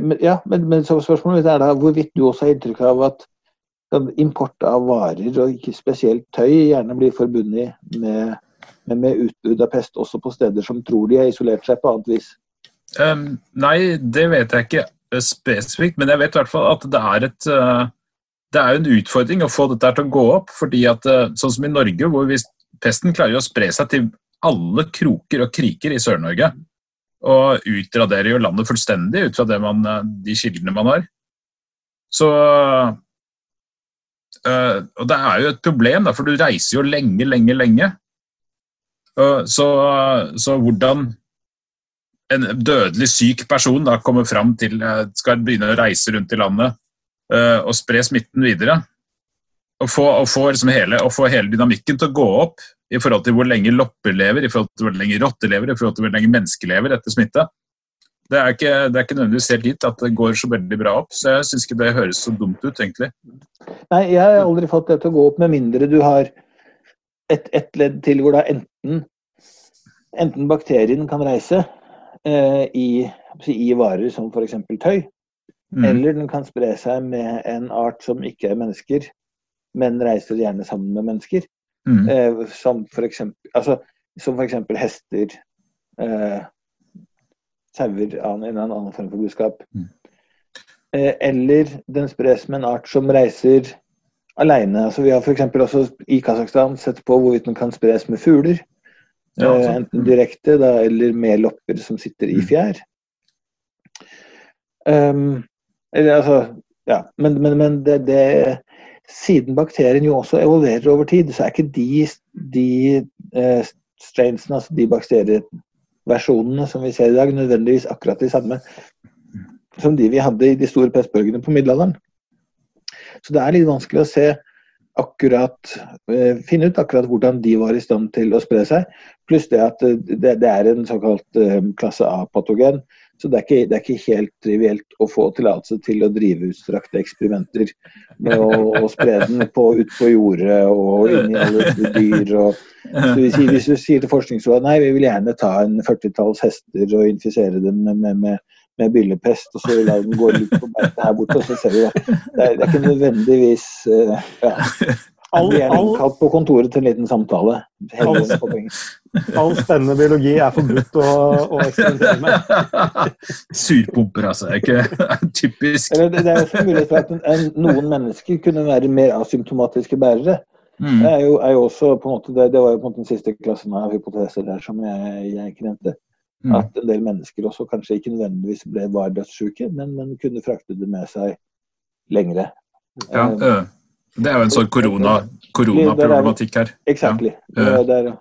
men, ja, men, men spørsmålet er da hvorvidt du også har inntrykk av at import av varer, og ikke spesielt tøy, gjerne blir forbundet med, med, med utbrudd av pest også på steder som tror de har isolert seg på annet vis. Um, nei, det vet jeg ikke eh, spesifikt, men jeg vet i hvert fall at det er et eh, det er jo en utfordring å få dette til å gå opp. fordi at eh, Sånn som i Norge, hvor hvis pesten klarer å spre seg til alle kroker og kriker i Sør-Norge, og utraderer jo landet fullstendig ut fra de kildene man har. Så Og det er jo et problem, for du reiser jo lenge, lenge, lenge. Og så, så hvordan en dødelig syk person da kommer fram til eh, skal begynne å reise rundt i landet eh, og spre smitten videre. Og få, og få, liksom hele, og få hele dynamikken til å gå opp i forhold til hvor lenge lopper lever, i forhold til hvor lenge rotter lever, i forhold til hvor lenge mennesker lever etter smitte. Det er ikke, det er ikke nødvendigvis helt dit at det går så veldig bra opp. Så jeg syns ikke det høres så dumt ut, egentlig. Nei, jeg har aldri fått det til å gå opp med mindre du har et, et ledd til hvor da enten, enten bakterien kan reise eh, i, i varer som f.eks. tøy, Mm. eller den kan spre seg med en art som ikke er mennesker, men reiser gjerne sammen med mennesker. Mm. Eh, som f.eks. Altså, hester, eh, sauer, annen- en eller annen form for budskap. Mm. Eh, eller den spres med en art som reiser alene. Altså, vi har f.eks. også i Kasakhstan sett på hvorvidt den kan spres med fugler. Ja, eh, enten Mm. direkte da, eller med lopper som sitter i Mm. fjær. Um, eller altså Ja, men, men, men det, det Siden bakterien jo også evolverer over tid, så er ikke de, de uh, strainsene, altså de bakterieversjonene som vi ser i dag, nødvendigvis akkurat de samme som de vi hadde i de store pressbølgene på middelalderen. Så det er litt vanskelig å se akkurat eh, finne ut akkurat hvordan de var i stand til å spre seg. Pluss det at eh, det, det er en såkalt eh, klasse A-patogen. Så det er, ikke, det er ikke helt trivielt å få tillatelse til å drive utstrakte eksperimenter med å, å spre den på, ut på jordet og inn i alle dyr. Og, hvis, hvis du sier til Forskningsrådet nei, vi vil gjerne ta en 40-talls hester og infisere dem med, med, med, med byllepest, og så la den gå litt på beite her borte, og så ser vi at det er, det er ikke nødvendigvis uh, ja. All, Vi er innkalt på kontoret til en liten samtale. All, all spennende biologi er forbudt å, å eksperimentere med. Surpumper, altså. er Ikke typisk. Eller det, det er også mulighet for at en, en, noen mennesker kunne være mer asymptomatiske bærere. Mm. Det er jo, er jo også på en måte, det, det var jo på en måte den siste klassen av hypoteser der som jeg, jeg ikke nevnte. Mm. At en del mennesker også kanskje ikke nødvendigvis ble var dødssyke, men, men kunne frakte det med seg lengre. Ja, øh. Det er jo en sånn korona- koronaproblematikk her. Exactly. Ja. Det, det er,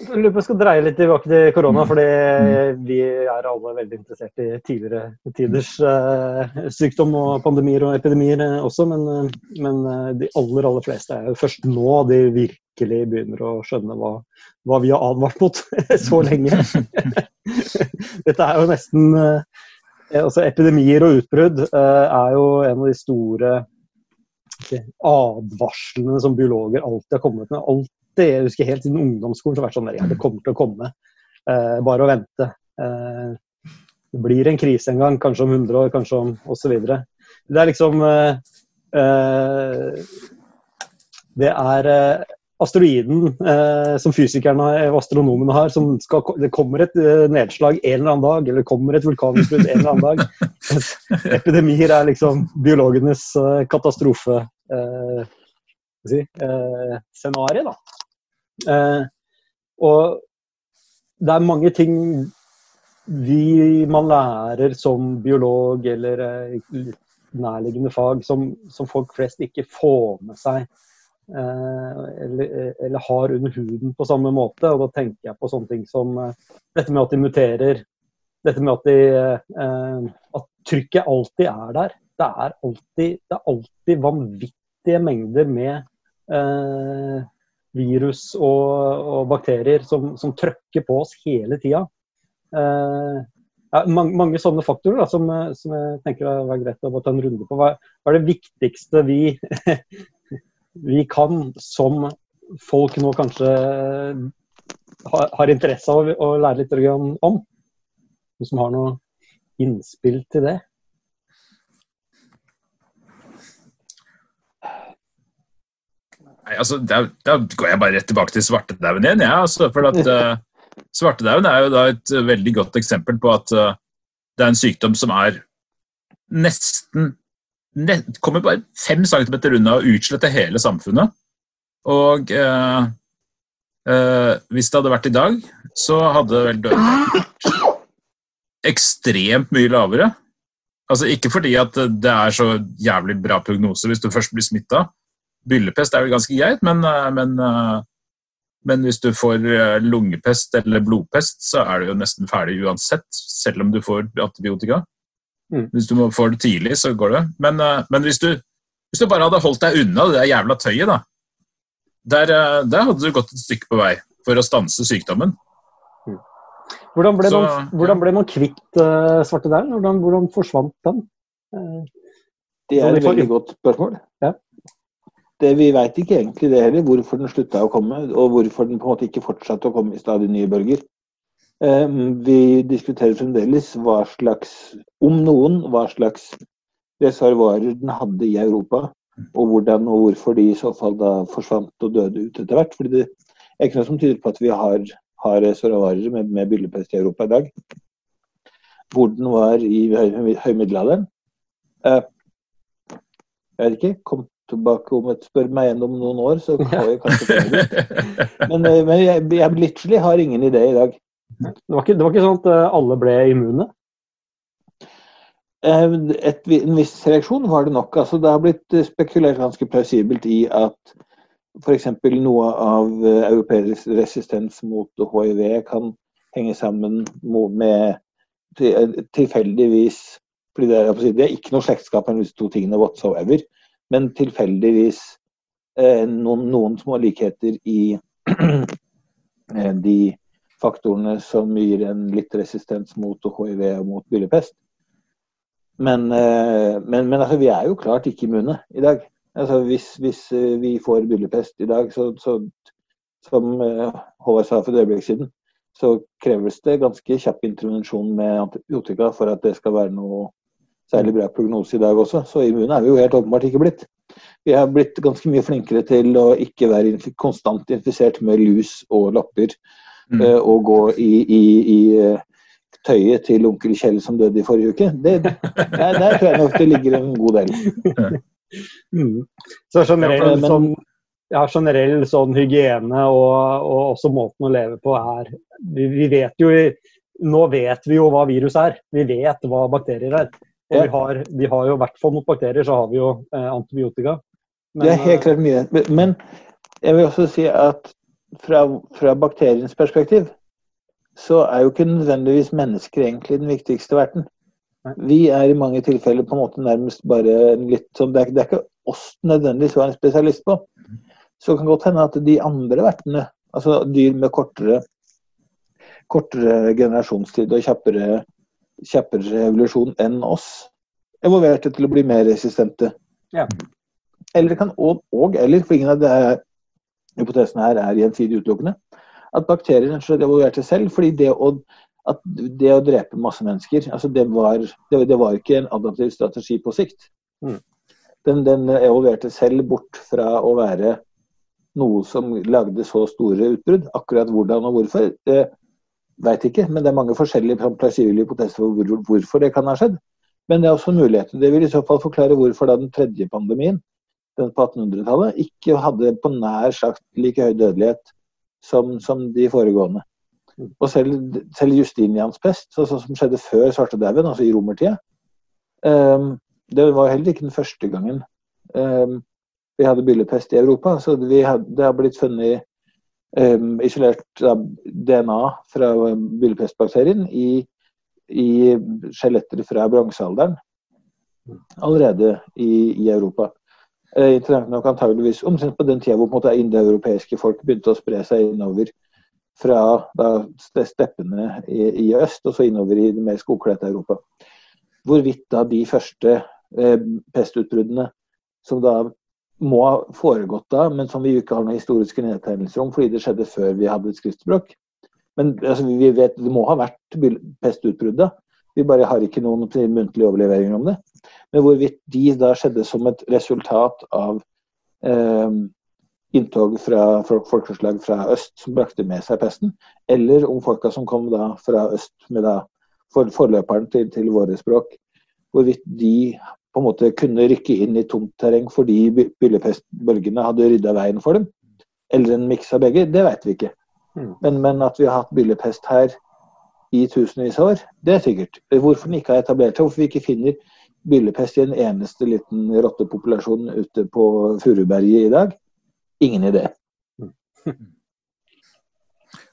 Jeg lurer på jeg skal dreie litt tilbake til korona, Mm. fordi Mm. vi er alle veldig interessert i tidligere tiders eh, sykdom og pandemier og epidemier eh, også, men, eh, men de aller, aller fleste er jo først nå de virkelig begynner å skjønne hva, hva vi har advart mot så lenge. Dette er jo nesten altså Epidemier og utbrudd er jo en av de store ikke, advarslene som biologer alltid har kommet med. Alltid, jeg husker Helt siden ungdomsskolen så har det vært sånn der, ja, det kommer til å komme. Eh, bare å vente. Eh, det blir en krise en gang, kanskje om 100 år, kanskje om osv. Det er liksom eh, eh, Det er eh, asteroiden eh, som fysikerne og astronomene har, som skal, det kommer et nedslag en eller annen dag, eller kommer et vulkanutbrudd en eller annen dag. Epidemier er liksom biologenes katastrofe eh, si, eh, scenario, da. Eh, og det er mange ting vi man lærer som biolog eller eh, nærliggende fag som, som folk flest ikke får med seg eh, eller, eller har under huden på samme måte. Og da tenker jeg på sånne ting som eh, dette med at de muterer. Dette med at, de, eh, at trykket alltid er der. Det er alltid, det er alltid vanvittig vanvittige mengder med eh, virus og, og bakterier som, som, trøkker på oss hele tida. Eh, ja, mange, mange, sånne faktorer da, som, som, jeg tenker det er greit å ta en runde på. Hva, hva er det viktigste vi, vi kan som folk nå kanskje har, har interesse av å lære litt om? Noen som har noe innspill til det? Nei, altså, Da går jeg bare rett tilbake til svartedauden igjen. Ja, altså, for at uh, Svartedauden er jo da et uh, veldig godt eksempel på at uh, det er en sykdom som er nesten ne Kommer bare fem centimeter unna å utslette hele samfunnet. Og uh, hvis det hadde vært i dag, så hadde vel døden vært ekstremt mye lavere. Altså Ikke fordi at det er så jævlig bra prognose hvis du først blir smitta, Byllepest er vel ganske greit, men, eh, men, eh, men, hvis du får eh, lungepest eller blodpest, så er du jo nesten ferdig uansett, selv om du får antibiotika. Mm. Hvis du får det tidlig, så går det. Men, men hvis, du, hvis, du, bare hadde holdt deg unna det der jævla tøyet, da, der, der, hadde du gått et stykke på vei for å stanse sykdommen. Mm. Hvordan ble, så, man, hvordan ble man kvitt uh, der? Hvordan, hvordan forsvant den? Uh, det er et veldig godt spørsmål. Det, vi veit ikke egentlig det heller, hvorfor den slutta å komme, og hvorfor den på en måte ikke fortsatte å komme i stadig nye bølger. Ehm, vi diskuterer fremdeles hva slags, om noen, hva slags reservoarer den hadde i Europa. Og hvordan og hvorfor de i så fall da forsvant og døde ut etter hvert. fordi det er ikke noe som tyder på at vi har, har reservoarer med, med byllepest i Europa i dag. Hvor den var i høy, høymiddelalderen. Uh, jeg vet ikke, kom tilbake om et spør meg igjen om noen år, så kan jeg kanskje finne det. Men, eh, men jeg, jeg literally har ingen idé i dag. Det var, ikke, det var ikke sånn at eh, alle ble immune? Eh, et, en viss reaksjon var det nok. Altså, det har blitt spekulert ganske plausibelt i at f.eks. noe av europeisk resistens mot hiv kan henge sammen med tilfeldigvis fordi det er, det er ikke noe slektskap mellom disse to tingene whatsoever men tilfeldigvis eh, noen, noen, små likheter i eh, de faktorene som gir en litt resistens mot hiv og mot byllepest. Men, eh, men, men altså, vi er jo klart ikke immune i dag. Altså, hvis, hvis eh, vi får byllepest i dag, så, så som eh, Håvard sa for et øyeblikk siden, så kreves det ganske kjapp intervensjon med antibiotika for at det skal være noe særlig bra prognose i dag også, så immune er vi jo helt åpenbart ikke blitt. Vi har blitt ganske mye flinkere til å ikke være konstant infisert med lus og lapper, mm. uh, og gå i, i, i uh, tøyet til onkel Kjell som døde i forrige uke. Det, der, der, tror jeg nok det ligger en god del. Mm. Så generell, sånn, ja, generell sånn hygiene og, og, også måten å leve på er vi, vi vet jo Nå vet vi jo hva virus er. Vi vet hva bakterier er. Og vi har, vi har jo i hvert fall mot bakterier så har vi jo eh, antibiotika. Men, det er helt klart mye. Men jeg vil også si at fra, fra bakteriens perspektiv så er jo ikke nødvendigvis mennesker egentlig den viktigste verten. Vi er i mange tilfeller på en måte nærmest bare litt sånn Det er, det er ikke oss nødvendigvis å være en spesialist på. Så det kan godt hende at de andre vertene, altså dyr med kortere, kortere generasjonstid og kjappere kjappere evolusjon enn oss evolverte til å bli mer resistente. Ja. Eller kan og, og, eller, for ingen av de hypotesene her er gjensidig utelukkende, at bakterier evolverte selv fordi det å, det å drepe masse mennesker altså det, var, det, det, var, ikke en adaptiv strategi på sikt. Mm. Den, den, evolverte selv bort fra å være noe som lagde så store utbrudd. Akkurat hvordan og hvorfor, det, Veit ikke, men det er mange forskjellige plausible hypoteser for hvor, hvorfor det kan ha skjedd. Men det er også muligheter. Det vil i så fall forklare hvorfor da den tredje pandemien, den på 1800-tallet, ikke hadde på nær sagt like høy dødelighet som, som de foregående. Og selv, selv Justinians pest, altså som skjedde før svartedauden, altså i romertida, um, det var heller ikke den første gangen um, vi hadde byllepest i Europa. Så hadde, det har blitt funnet um, isolert DNA fra byllepestbakterien i, i skjeletter fra bronsealderen allerede i, i, Europa. Eh, interessant nok antageligvis omtrent på den tida hvor indoeuropeiske folk begynte å spre seg innover fra da, steppene i, i, øst og så innover i det mer skogkledte Europa. Hvorvidt da de første eh, pestutbruddene, som da må ha foregått da, men som vi ikke har noen historiske nedtegnelser om fordi det skjedde før vi hadde et skriftspråk. Men altså, vi vet det må ha vært pestutbrudd. Vi bare har ikke noen muntlige overleveringer om det. Men hvorvidt de da skjedde som et resultat av eh, inntog fra folkeslag fra øst som brakte med seg pesten, eller om folka som kom da fra øst med da for, forløperen til, til våre språk, hvorvidt de på en måte kunne rykke inn i tomt terreng fordi byllepestbølgene hadde rydda veien for dem, eller en miks av begge, det vet vi ikke. Mm. Men, men, at vi har hatt byllepest her i tusenvis av år, det er sikkert. Hvorfor den ikke har etablert seg, hvorfor vi ikke finner byllepest i en eneste liten rottepopulasjon ute på Furuberget i dag, ingen idé.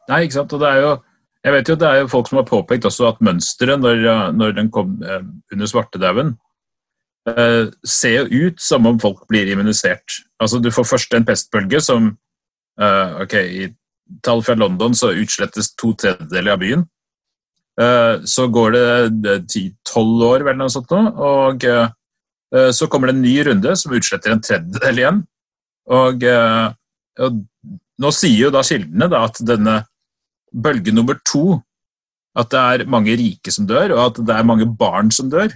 Nei, ikke sant. Og det er jo jeg vet jo det er jo folk som har påpekt også at mønsteret når, når den kom eh, under svartedauden, ser jo ut som om folk blir immunisert. Altså Du får først en pestbølge som uh, ok, I tall fra London så utslettes to tredjedeler av byen. Uh, så går det ti-tolv år, vel, noe sånt, og uh, så kommer det en ny runde som utsletter en tredjedel igjen. Og, eh, og nå sier jo da kildene da at denne bølge nummer to at det er mange rike som dør, og at det er mange barn som dør.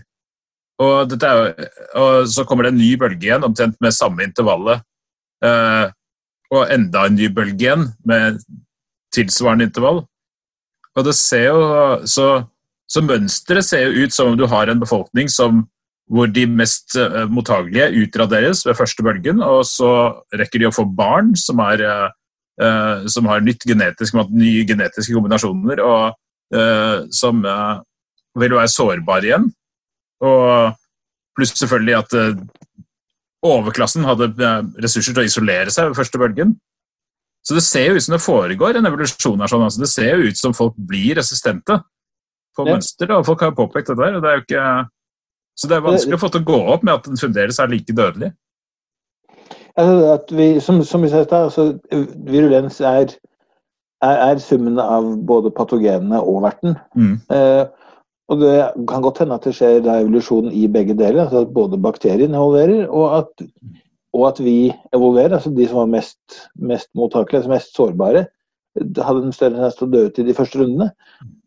Og, er, og så kommer det en ny bølge igjen, omtrent med samme intervallet. Eh, og enda en ny bølge igjen med tilsvarende intervall. Og det ser jo, så, så mønsteret ser jo ut som om du har en befolkning som, hvor de mest eh, mottagelige utraderes ved første bølgen, og så rekker de å få barn som, er, eh, som har nytt genetisk, nye genetiske kombinasjoner, og uh, som vil være sårbare igjen. Og pluss selvfølgelig at overklassen hadde ressurser til å isolere seg ved første bølgen. Så det ser jo ut som det foregår en evolusjon her. Sånn. Altså, det ser jo ut som folk blir resistente på ja. mønster. Og folk har påpekt det der. Og det er jo ikke, så det er vanskelig å få til å gå opp med at den fremdeles er like dødelig. Altså, vi, som, som, vi sa altså, virulens er, er, er, summen av både patogenene og verten. Mm. Eh, og Det kan godt hende at det skjer da evolusjon i begge deler. altså At både bakterien evolverer, og at og at vi evolverer, altså de som var mest, mest mottakelige, altså mest sårbare, hadde en større tendens til å dø ut i de første rundene.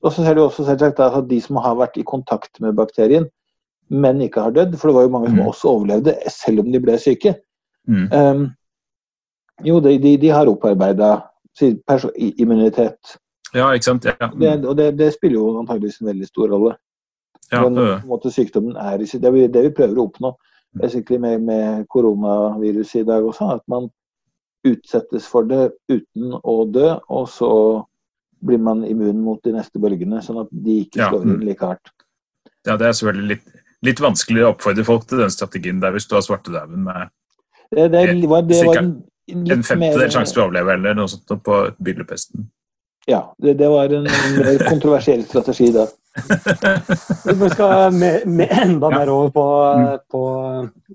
Og så ser du også selvsagt at de som har vært i kontakt med bakterien, men ikke har dødd, for det var jo mange som mm. også overlevde selv om de ble syke. Mm. Um, jo, de, de, de har opparbeida immunitet. Ja, ikke sant. Ja. Mm. Det, og det, det, spiller jo antageligvis en veldig stor rolle. Ja, Men, på en måte, sykdommen er det, er det vi prøver å oppnå basically med, med koronaviruset i dag også, at man utsettes for det uten å dø, og så blir man immun mot de neste bølgene, sånn at de ikke slår inn mm. like hardt. Ja, Det er selvfølgelig litt, litt vanskelig å oppfordre folk til den strategien der hvis du har svartedauden med det, det, var, det var en, en femtedel sjanse for å overleve eller noe sånt på byllepesten. Ja, det, det var en, en mer kontroversiell strategi da. Vi skal med, med enda mer over på, mm. på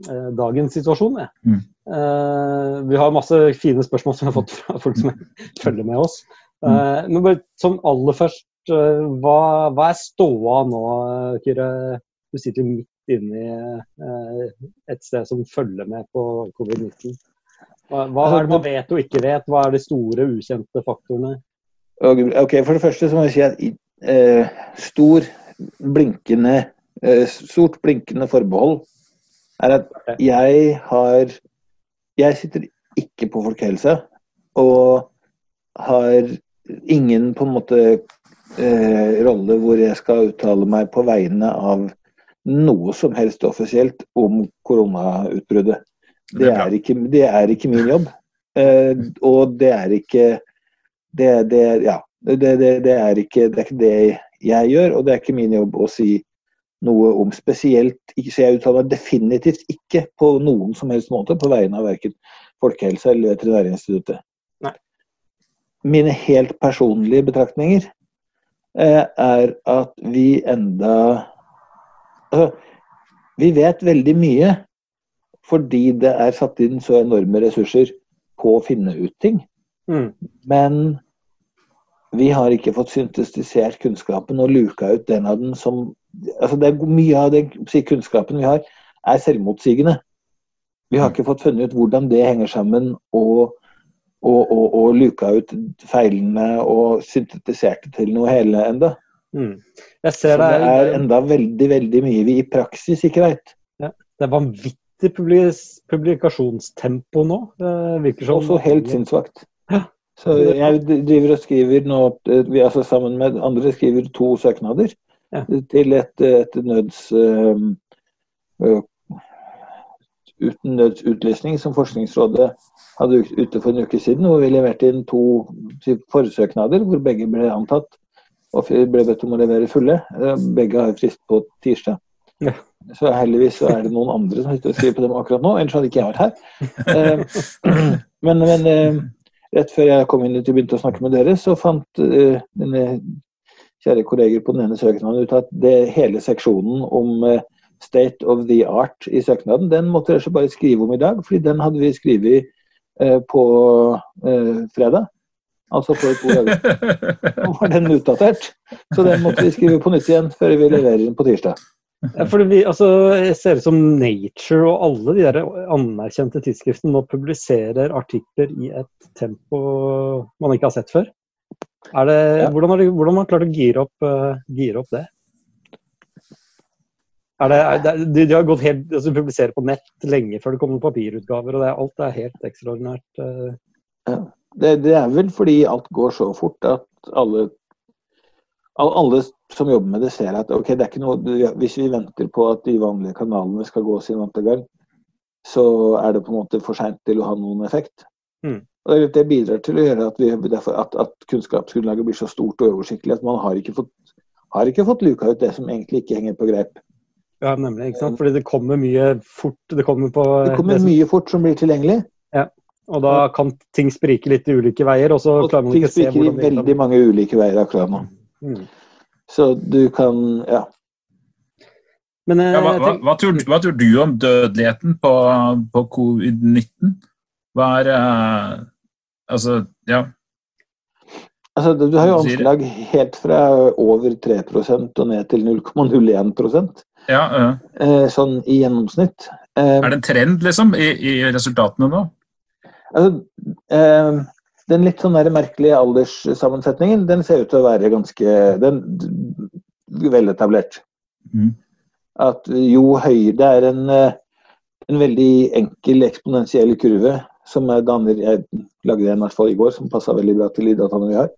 eh, dagens situasjon. Mm. Eh, vi har masse fine spørsmål som vi har fått fra folk som følger med oss. Eh, men bare sånn aller først, hva, hva, er ståa nå, Kyrre? Du sitter jo midt inne i et sted som følger med på covid-19. Hva, hva er det man vet og ikke vet? Hva er de store, ukjente faktorene? Ok, For det første så må jeg si at eh, stor, blinkende, eh, stort blinkende forbehold er at jeg har Jeg sitter ikke på folkehelse og har ingen på en måte eh, rolle hvor jeg skal uttale meg på vegne av noe som helst offisielt om koronautbruddet. Det er ikke, det er ikke min jobb. Eh, og det er ikke det, det, ja, det, det, er ikke, det, er ikke, det jeg gjør, og det er ikke min jobb å si noe om spesielt. Så jeg uttaler definitivt ikke på noen som helst måte på vegne av verken Folkehelsa eller Veterinærinstituttet. Nei. Mine helt personlige betraktninger eh, er at vi enda altså, Vi vet veldig mye fordi det er satt inn så enorme ressurser på å finne ut ting. Mm. Men vi har ikke fått syntetisert kunnskapen og luka ut den av den som altså det er Mye av den kunnskapen vi har, er selvmotsigende. Vi har ikke fått funnet ut hvordan det henger sammen, og, og, og, og luka ut feilene og syntetisert det til noe hele enda. Mm. Jeg ser det det er enda veldig, veldig mye vi i praksis ikke veit. Det er vanvittig publikasjonstempo nå. Det virker som Også helt sinnssvakt. Ja. Så jeg driver og skriver nå, vi altså sammen med andre skriver to søknader Ja. til et, et nøds øh, uten nødsutlysning som Forskningsrådet hadde ut- ute for en uke siden. Hvor vi leverte inn to forsøknader hvor begge ble antatt og ble bedt om å levere fulle. Eh, Begge har frist på tirsdag. Ja. Så heldigvis så er det noen andre som sitter og skriver på dem akkurat nå, ellers hadde ikke jeg vært her. Eh, Men, men eh, rett før jeg kom inn og begynte å snakke med dere, så fant uh, mine kjære kolleger på den ene søknaden ut at det, hele seksjonen om uh, state of the art i søknaden, den måtte dere bare skrive om i dag, fordi den hadde vi skrevet uh, på eh, fredag. Altså for to dager. Nå var den utdatert, så den måtte vi skrive på nytt igjen før vi leverer den på tirsdag. Ja, fordi vi, altså, jeg ser ut som Nature og alle de der anerkjente tidsskriftene nå publiserer artikler i et tempo man ikke har sett før. Det, Ja. hvordan, har de, hvordan har man klart å gire opp, uh, gire opp det? Er det, er det, de, de har gått helt, altså publiserer på nett lenge før det kommer papirutgaver, og det, alt er helt ekstraordinært. eh. Det, det er vel fordi alt går så fort at alle all- alle som jobber med det, ser at ok, det er ikke noe, hvis vi venter på at de vanlige kanalene skal gå sin vante gang, så er det på en måte for seint til å ha noen effekt. Mm. Og det- bidrar til å gjøre at, vi, at, at kunnskapsgrunnlaget blir så stort og oversiktlig at man har ikke fått, har ikke fått luka ut det som egentlig ikke henger på greip. Ja, nemlig. ikke sant? Fordi det kommer mye fort. Det kommer på Det kommer mye fort som blir tilgjengelig, Og da kan ting sprike litt i ulike veier, og så klarer man ting ikke å se spriker i veldig mange ulike veier akkurat nå. Mm. Så du kan Ja. Men eh, Ja, hva, hva, hva, tror, hva tror du om dødeligheten på, på covid-19? Hva er uh, Altså, ja. Altså, du har jo anslag helt fra over 3 og ned til 0,01% ja eh, sånn i gjennomsnitt. Er det en trend, liksom, i, i resultatene nå? altså, eh, den litt sånn merkelige alderssammensetningen, den ser ut til å være ganske den, veletablert. Mm. At jo høyere Det er en, en veldig enkel eksponentiell kurve som er danner Jeg lagde en i hvert fall i går som passa veldig bra til de dataene vi har.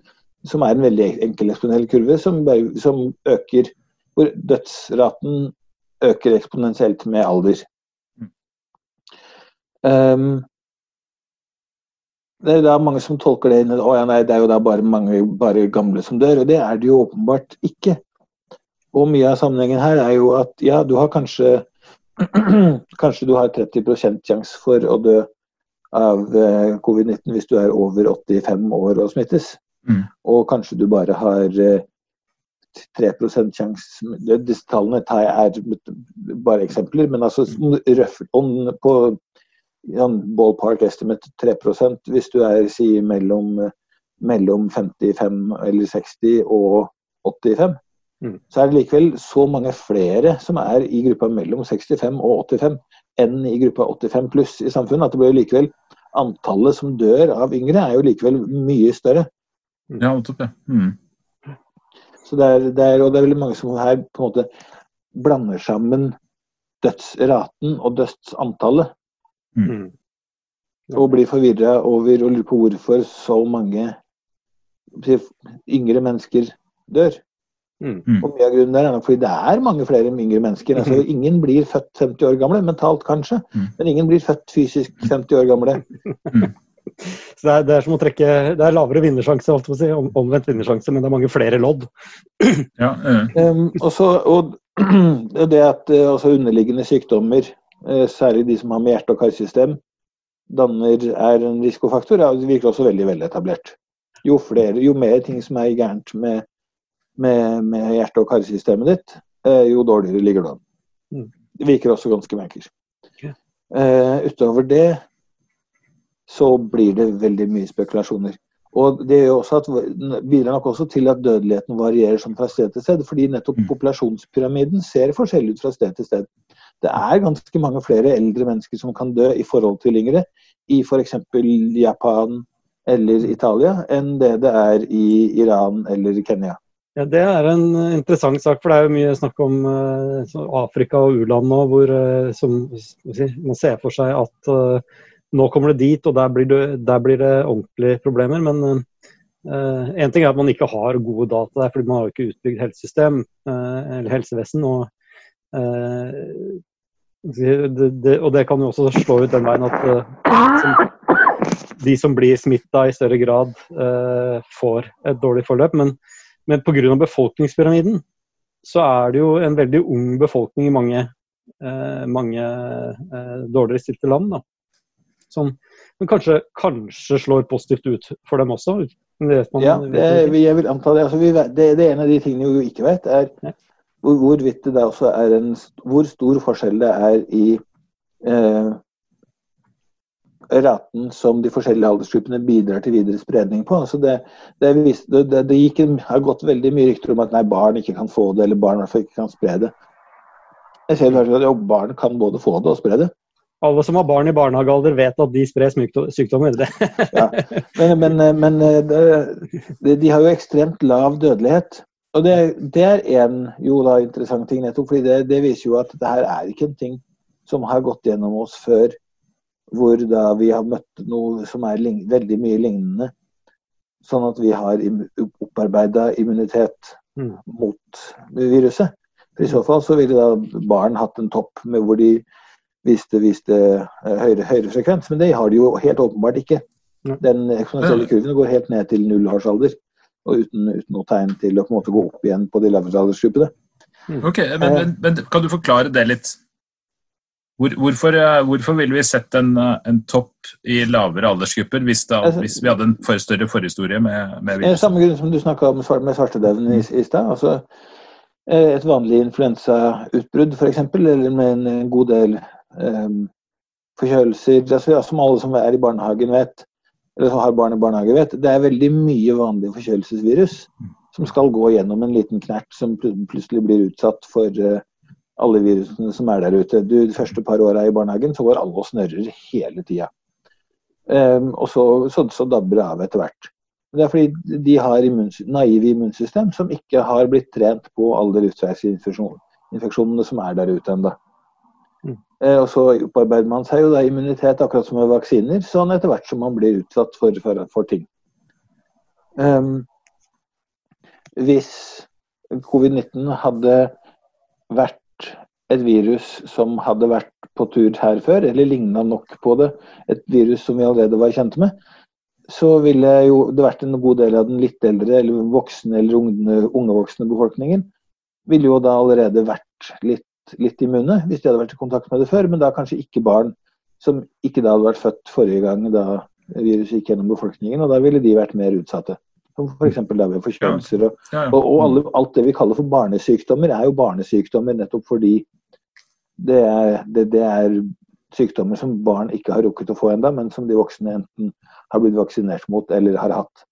Som er en veldig enkel eksponentiell kurve som, som øker Hvor dødsraten øker eksponentielt med alder. Mm. Um, det er da mange som tolker det inn at ja, nei, det er jo da bare mange bare gamle som dør, og det er det jo åpenbart ikke. Og mye av sammenhengen her er jo at ja, du har kanskje Kanskje du har 30 sjanse for å dø av eh, covid-19 hvis du er over 85 år og smittes. Mm. Og kanskje du bare har eh, 3 sjanse Disse tallene er bare eksempler, men altså røff, on, på ballpark estimate 3% hvis du er si mellom, mellom 55 eller 60 og 85. Mm. Så er det likevel så mange flere som er i gruppa mellom 65 og 85 enn i gruppa 85 pluss i samfunnet. At det blir likevel Antallet som dør av yngre er jo likevel mye større. Ja, nettopp, ja. Mm. Så det er, det er, og det er veldig mange som her på en måte blander sammen dødsraten og dødsantallet. Mm. Og blir forvirra over og lurer på hvorfor så mange yngre mennesker dør. Mm. Mm. Og mye av grunnen der er nok fordi det er mange flere yngre mennesker. Altså, ingen blir født 50 år gamle, mentalt kanskje, Mm. men ingen blir født fysisk 50 år gamle. Så det er, det er som å trekke Det er lavere vinnersjanse, si, om- omvendt vinnersjanse, men det er mange flere lodd. ja Um, og, så, og det at eh, altså underliggende sykdommer, særlig de som har med hjerte- og karsystem, danner er en risikofaktor, det virker også veldig veletablert. Jo flere, jo mer ting som er gærent med, med, med hjerte- og karsystemet ditt, eh, jo dårligere ligger du an. Mm. Det virker også ganske merkelig. Uh, utover det så blir det veldig mye spekulasjoner. Og Det at, bidrar nok også til at dødeligheten varierer som fra sted til sted. Fordi nettopp mm. populasjonspyramiden ser forskjellig ut fra sted til sted. Det er ganske mange flere eldre mennesker som kan dø i forhold til yngre i f.eks. Japan eller Italia enn det det er i Iran eller Kenya. Ja, Det er en interessant sak, for det er jo mye snakk om uh, Afrika og u-land nå, hvor uh, som, man ser for seg at uh, nå kommer det dit, og der blir det, der blir det ordentlige problemer. Men en ting er at man ikke har gode data der, fordi man har jo ikke utbygd helsesystem eller helsevesen. og det, det, og det kan jo også slå ut den veien at uh, de som blir smitta i større grad, uh, får et dårlig forløp. Men, men pga. befolkningspyramiden så er det jo en veldig ung befolkning i mange, uh, mange dårligere stilte land. Da. Som men kanskje, kanskje, slår positivt ut for dem også? Det ja, det, jeg vil anta det. Altså, vi, det. det. er en av de tingene vi ikke vet, er hvorvidt det også er en Hvor stor forskjell det er i eh, raten som de forskjellige aldersgruppene bidrar til videre spredning på. Altså det, det, det, det gikk, har gått veldig mye rykter om at nei, barn ikke kan få det, eller barn i hvert fall ikke kan spre det. Jeg ser at jo, Barn kan både få det og spre det. Alle som har barn i barnehagealder, vet at de sprer sykdommer. ja. Men, men, men de, de har jo ekstremt lav dødelighet. Og det, det er en jo da interessant ting, nettopp fordi det, det, viser jo at det her er ikke en ting som har gått gjennom oss før, hvor da vi har møtt noe som er veldig mye lignende. Sånn at vi har opparbeida immunitet mm. mot viruset. For I så fall så ville da barn hatt en topp med hvor de viste, viste eh, høyere, høyere, frekvens, men det har de jo helt åpenbart ikke. Den eksponentielle kurven går helt ned til nullårsalder og uten, uten, noe tegn til å på en måte gå opp igjen på de lavere aldersgruppene. Mm. Ok, men, men, men, Kan du forklare det litt? Hvor, hvorfor, eh, hvorfor ville vi sett en, eh, en, topp i lavere aldersgrupper hvis, da, altså, hvis vi hadde en for større forhistorie med, med virus? Samme grunn som du snakka om med svartedauden i, i stad. Altså, eh, et vanlig influensautbrudd f.eks., eller med en god del um, forkjølelser, altså, som alle som er i barnehagen vet, har barn i barnehage, vet, det er veldig mye vanlig forkjølelsesvirus som skal gå gjennom en liten knert som plutselig blir utsatt for uh, alle virusene som er der ute. Du, de første par åra i barnehagen så går alle og snørrer hele tida. Um, og så, så, så dabber det av etter hvert. Det er fordi de har immuns naive immunsystem som ikke har blitt trent på alle luftveisinfeksjonene som er der ute ennå. Eh, og så opparbeider man seg jo da immunitet, akkurat som med vaksiner, sånn etter hvert som man blir utsatt for, for, for ting. Um, hvis covid-19 hadde vært et virus som hadde vært på tur her før, eller ligna nok på det, et virus som vi allerede var kjent med, så ville jo det vært en god del av den litt eldre eller voksne eller unge, unge voksne befolkningen ville jo da allerede vært litt litt immune hvis de hadde vært i kontakt med det før, men da kanskje ikke barn som ikke da hadde vært født forrige gang da viruset gikk gjennom befolkningen, og da ville de vært mer utsatte. Som f.eks. da ved forkjølelser. Og, og, og alle, alt det vi kaller for barnesykdommer, er jo barnesykdommer nettopp fordi det er, det, det er sykdommer som barn ikke har rukket å få enda, men som de voksne enten har blitt vaksinert mot eller har hatt.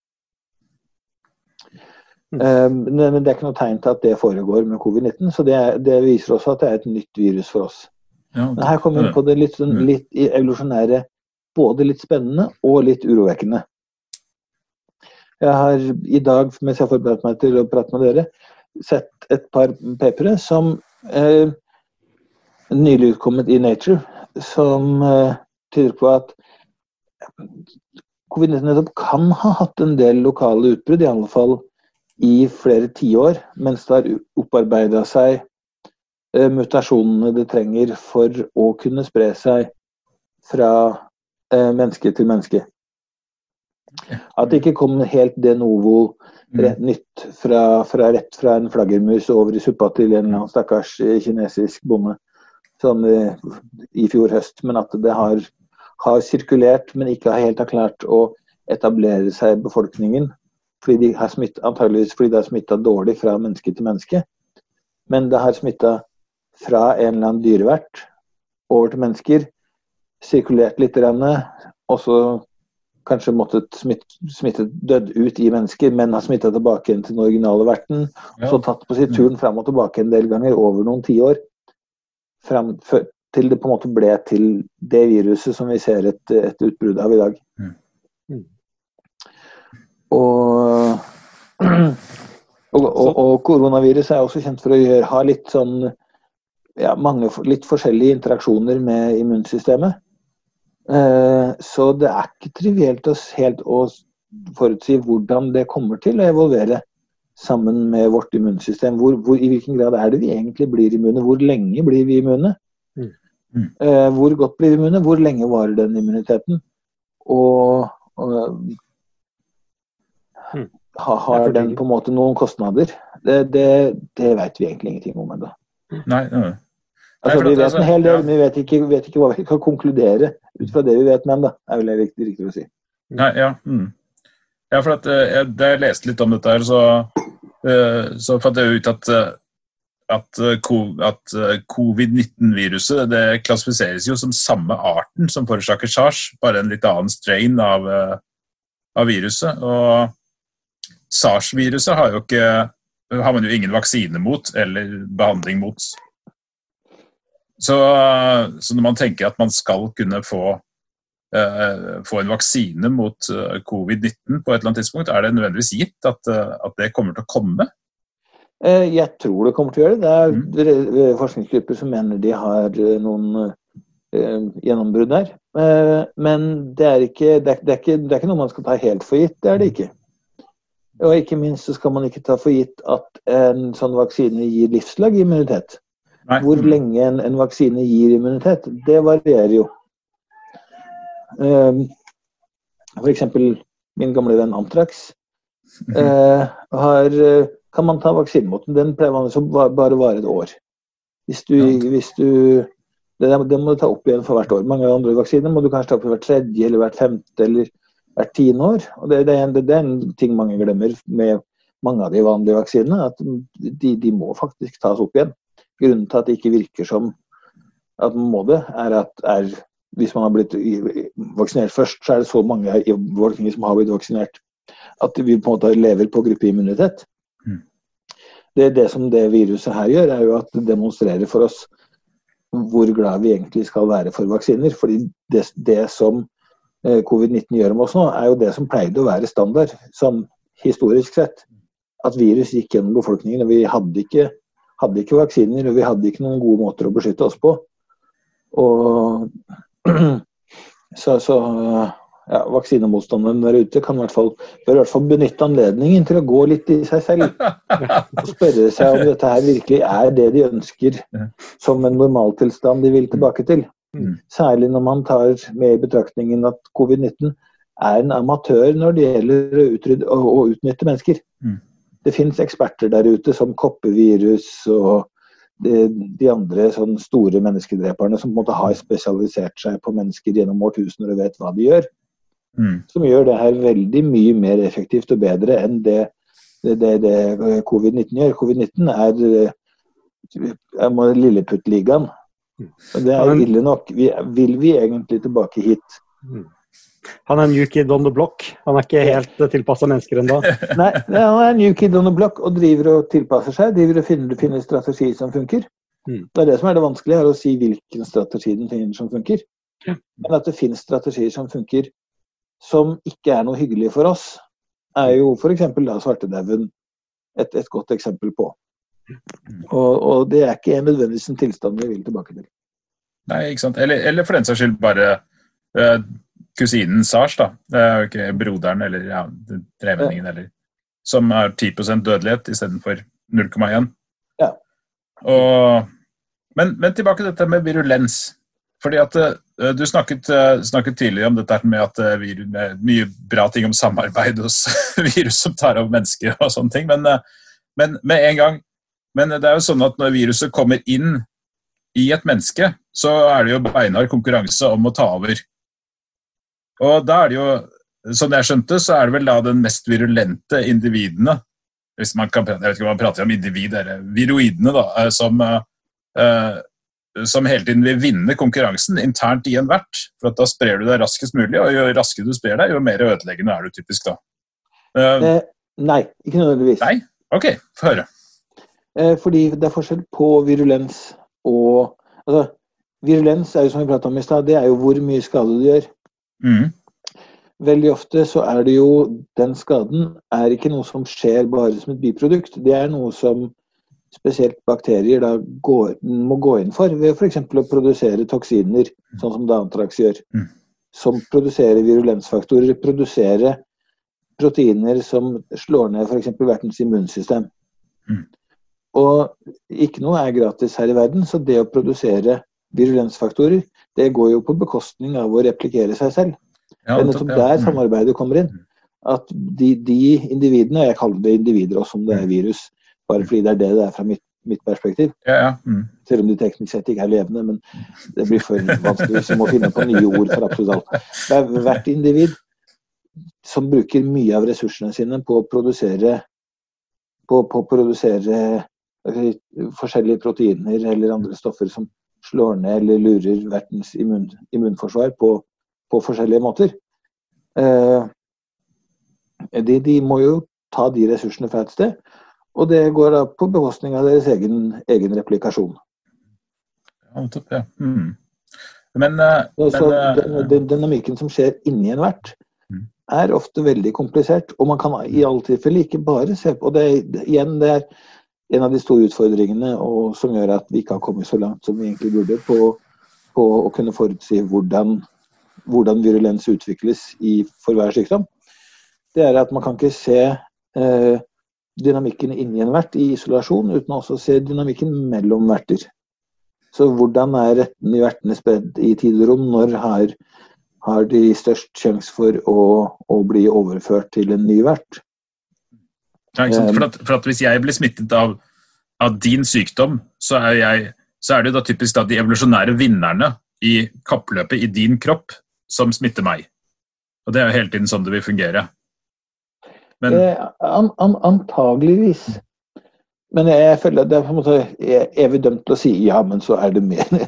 Mm. Men det er ikke noe tegn til at det foregår med covid-19, så det, det, viser også at det er et nytt virus for oss. Ja, Men her kommer vi på det litt, sånn, litt evolusjonære, både litt spennende og litt urovekkende. Jeg har i dag, mens jeg har forberedt meg til å prate med dere, sett et par papere som eh, nylig utkommet i Nature, som eh, tyder på at covid-19 kan ha hatt en del lokale utbrudd, i alle fall i flere tiår, mens det har opparbeida seg eh, mutasjonene det trenger for å kunne spre seg fra eh, menneske til menneske. At det ikke kom helt de novo mm. rett, nytt fra, fra, rett fra en flaggermus over i suppa til en eller annen stakkars eh, kinesisk bonde sånn i fjor høst, men at det har, har sirkulert, men ikke helt har klart å etablere seg i befolkningen fordi de har smitt, antageligvis fordi det har smitta dårlig fra menneske til menneske. Men det har smitta fra en eller annen dyrevert over til mennesker sirkulert litt, og så kanskje måttet smitte, smitte dødd ut i mennesker, men har smitta tilbake igjen til den originale verten. Ja. Så tatt på seg turen fram og tilbake en del ganger over noen tiår. Til det på en måte ble til det viruset som vi ser et, et utbrudd av i dag. Mm. mm. Og, og, og, og, koronavirus er også kjent for å gjøre, ha litt sånn ja, mange litt forskjellige interaksjoner med immunsystemet. Eh, så det er ikke trivielt helt å forutsi hvordan det kommer til å evolvere sammen med vårt immunsystem. Hvor, hvor, I hvilken grad er det vi egentlig blir immune? Hvor lenge blir vi immune? Mm. Mm. Eh, hvor godt blir vi immune? Hvor lenge varer den immuniteten? Og, og. Har den på en måte noen kostnader? Det, det, det vet vi egentlig ingenting om ennå. Nei, nei. Altså, vi vet en hel del, men vi vet ikke, vet ikke, hva vi kan konkludere ut fra det vi vet med ennå. er vel riktig, riktig å si. Nei, ja. Mm. ja, for at, eh, jeg, Da jeg leste litt om dette, her, så, uh, så fant jeg ut at, eh, at, at covid-19-viruset det klassifiseres jo som samme arten som forårsaker sars, bare en litt annen strain av, av viruset. Og sars-viruset har har man jo ingen vaksine mot eller behandling mot. Så, så, når man tenker at man skal kunne få, uh, få en vaksine mot uh, covid-19 på et eller annet tidspunkt, er det nødvendigvis gitt at, uh, at det kommer til å komme? Jeg tror det kommer til å gjøre det. Det er mm. forskningsgrupper som mener de har noen gjennombrudd der. Men det er, ikke, det, er, det, er ikke, det er ikke noe man skal ta helt for gitt. Det er det ikke. Og ikke minst så skal man ikke ta for gitt at en sånn vaksine gir livslang immunitet. Nei. Hvor lenge en, en, vaksine gir immunitet, det varierer jo. Um, F.eks. min gamle venn Antrax. Uh, har, kan man ta vaksine mot den. Den pleier man å bare vare et år. Hvis du, hvis du det, det, må du ta opp igjen for hvert år. Mange andre vaksiner må du kanskje ta opp for hvert tredje eller hvert femte eller hvert tiende år. Og det, det, er en, det, er en, ting mange glemmer med mange av de vanlige vaksinene. At de, de må faktisk tas opp igjen. Grunnen til at det ikke virker som at man må det, er at er, hvis man har blitt vaksinert først, så er det så mange i befolkningen som har blitt vaksinert at vi på en måte lever på gruppeimmunitet. Mm. Det, det som det viruset her gjør, er jo at det demonstrerer for oss hvor glad vi egentlig skal være for vaksiner. fordi det, det som covid-19 gjør med oss nå, er jo det som pleide å være standard, sånn historisk sett. At virus gikk gjennom befolkningen, og vi hadde ikke hadde ikke vaksiner, og vi hadde ikke noen gode måter å beskytte oss på. Og så, så ja, vaksinemotstanderen der ute kan i hvert fall, bør i hvert fall benytte anledningen til å gå litt i seg selv. Og spørre seg om dette her virkelig er det de ønsker som en normaltilstand de vil tilbake til. Mm. Særlig når man tar med i betraktningen at covid-19 er en amatør når det gjelder å, utrydde, å utnytte mennesker. Mm det finnes eksperter der ute som koppevirus og de, de andre sånn store menneskedreperne som måtte ha spesialisert seg på mennesker gjennom årtusener og vet hva de gjør. Mm. Som gjør det her veldig mye mer effektivt og bedre enn det, det, det, det covid-19 gjør. Covid-19 er, er Lilleputt-ligaen. Det er ille nok. Vi, vil vi egentlig tilbake hit? Mm. Han er new kid on the block. Han er ikke helt tilpassa mennesker ennå. Nei, han er new kid on the block og driver og tilpasser seg. Driver og finner, finner strategi som funker. Mm. Det er det som er det vanskelige, er å si hvilken strategi den finner som funker. Ja. Men at det finnes strategier som funker som ikke er noe hyggelig for oss, er jo f.eks. svartedauden et, et godt eksempel på. Og, og, det er ikke nødvendigvis en tilstand vi vil tilbake til. Nei, ikke sant. Eller, eller for den saks skyld bare uh, kusinen Sars, da. Uh, okay, broderen eller ja, tremenningen ja. eller Som har 10 dødelighet istedenfor 0,1. Ja. Og, men, men, tilbake til dette med virulens. Fordi at uh, Du snakket, uh, snakket, tidligere om dette med at uh, virus, med mye bra ting om samarbeid hos virus som tar over mennesker og sånne ting. Men, men med en gang men det er jo sånn at når viruset kommer inn i et menneske, så er det jo beinhard konkurranse om å ta over. Og da er det jo, som jeg skjønte, så er det vel da den mest virulente individene hvis man kan, Jeg vet ikke om man prater om individ eller viroidene, da, eh, som, uh, som hele tiden vil vinne konkurransen internt i en vert. For da sprer du deg raskest mulig, og jo raskere du sprer deg, jo mer ødeleggende er du typisk da. Uh, eh, nei, ikke nødvendigvis. Nei? Ok, få høre. Eh, fordi det er forskjell på virulens og altså, Virulens er jo som vi pratet om i stad, det er jo hvor mye skade du gjør. Mm. Veldig ofte så er det jo den skaden er ikke noe som skjer bare som et biprodukt. Det er noe som spesielt bakterier da går, må gå inn for ved f.eks. å produsere toksiner, sånn som Dantrax gjør. Mm. Som produserer virulensfaktorer, produserer proteiner som slår ned f.eks. vertens immunsystem. Mm. Og ikke noe er gratis her i verden, så det å produsere virulensfaktorer, det går jo på bekostning av å replikere seg selv. Ja, det er nettopp der mm. samarbeidet kommer inn. At de, de individene, og jeg kaller det individer også om det er mm. virus, bare fordi det er det det er fra mitt, mitt perspektiv. Ja, ja. Mm. Selv om de teknisk sett ikke er levende, men det blir for vanskelig hvis vi må finne på nye ord for absolutt alt. Det er hvert individ som bruker mye av ressursene sine på å produsere på, på å produsere forskjellige proteiner eller andre stoffer som slår ned eller lurer vertens immun, immunforsvar på, på, forskjellige måter. Eh, de, de, må jo ta de ressursene fra et sted. Og det går da på bekostning av deres egen, egen replikasjon. Ja. Mm. Men, uh, så, men uh, den, dynamikken som skjer inni en vert, mm. er ofte veldig komplisert. Og man kan i alle tilfeller ikke bare se på det. Igjen, det er en av de store utfordringene og som gjør at vi ikke har kommet så langt som vi egentlig burde på, på å kunne forutsi hvordan, hvordan, virulens utvikles i, for hver sykdom. Det er at man kan ikke se eh, dynamikken inni en vert i isolasjon, uten også å se dynamikken mellom verter. Så hvordan er retten i vertene spredd i tid og rom? Når har, har de størst sjanse for å, å, bli overført til en ny vert? Ja, for, at, for, at, Hvis jeg blir smittet av, av din sykdom, så er, jeg, så er, det da typisk da de evolusjonære vinnerne i kappløpet i din kropp som smitter meg. Og Det er jo hele tiden sånn det vil fungere. Men... Eh, an, an, antageligvis. Men jeg føler at det er på en måte er vi dømt til å si ja, men så er det mer,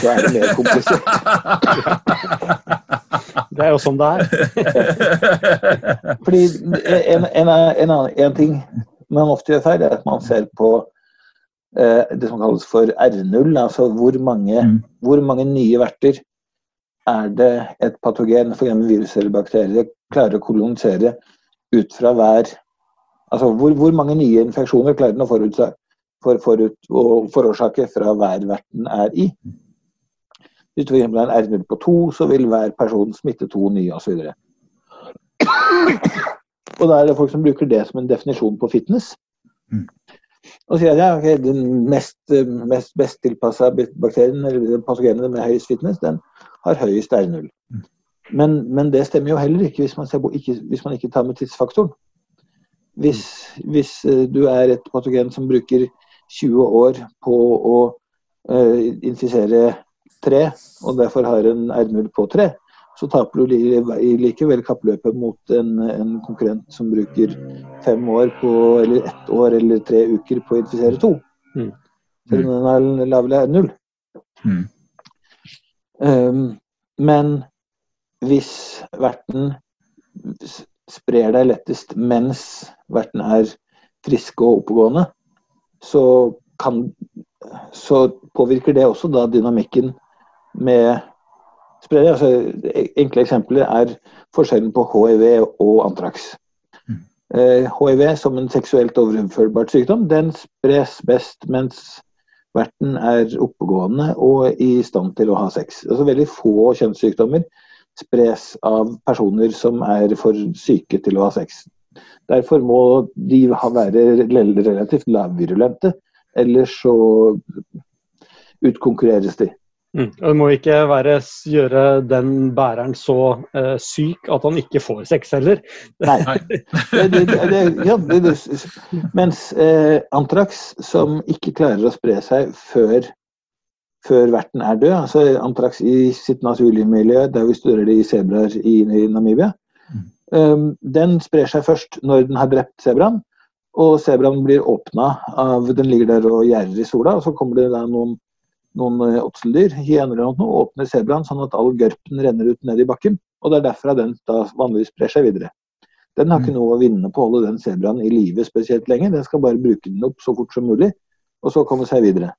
så er det mer komplisert. det er jo sånn det er. Fordi en, en, en, en, ting man ofte gjør feil, er at man ser på eh, det som kalles for R0, altså hvor mange, mm. hvor mange nye verter er det et patogen, f.eks. virus eller bakterier, klarer å kolonisere ut fra hver Altså hvor, hvor mange nye infeksjoner klarer den å forutse, for, forut, og forårsake fra hver verten er i. Hvis du f.eks. har en R0 på to, så vil hver person smitte to nye osv. Og da er det folk som bruker det som en definisjon på fitness. Mm. Og sier ja, okay, den mest, mest best tilpassa bakterien, eller patogenet med høyest fitness, den har høyest R0. Mm. Men, men, det stemmer jo heller ikke hvis man, ser, ikke, hvis man ikke tar med tidsfaktoren. Hvis, hvis, eh, du er et patogen som bruker 20 år på å uh, infisere tre, og derfor har en R0 på tre, så taper du likevel kappløpet mot en, en, konkurrent som bruker fem år på, eller ett år eller tre uker på å infisere to. Mm. Selv om den er lavere R0. Mm. Um, men hvis verten sprer deg lettest mens verten er friske og oppegående, så, kan, så påvirker det også da dynamikken med spredning. Altså, enkle eksempler er forskjellen på hiv og antrax. Mm. Eh, hiv som en seksuelt overførbart sykdom, den spres best mens verten er oppegående og i stand til å ha sex. Altså Veldig få kjønnssykdommer spres av personer som er for syke til å ha sex. Derfor må de være relativt lavvirulente, ellers så utkonkurreres de. Mm. Og Det må ikke være, gjøre den bæreren så uh, syk at han ikke får sex heller. Nei. det, det, ja, mens uh, antrax, som ikke klarer å spre seg før før verten er død. altså Antrax i sitt naturlige miljø, der vi studerer det i sebraer i, i, Namibia. Mm. Um, den sprer seg først når den har drept sebraen. Og sebraen blir åpna av Den ligger der og gjerder i sola. og Så kommer det da noen noen eh, åtseldyr, hyener eller noe, åpner sebraen sånn at all gørpen renner ut ned i bakken. Og det er derfra den da vanligvis sprer seg videre. Den har ikke noe å vinne på å holde den sebraen i live spesielt lenge. Den skal bare bruke den opp så fort som mulig, og så komme seg videre.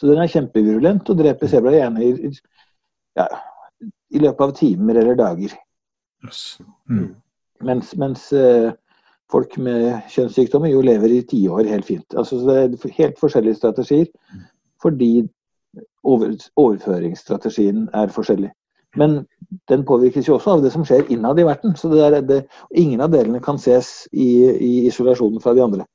Så den er kjempevirulent og dreper sebraer gjerne i, ja, i løpet av timer eller dager. Yes. Mm. Mens, mens uh, folk med kjønnssykdommer jo lever i tiår helt fint. Altså, det er helt forskjellige strategier fordi over, overføringsstrategien er forskjellig. Men den påvirkes jo også av det som skjer innad i verden. Så det er, det, ingen av delene kan ses i, i isolasjonen fra de andre.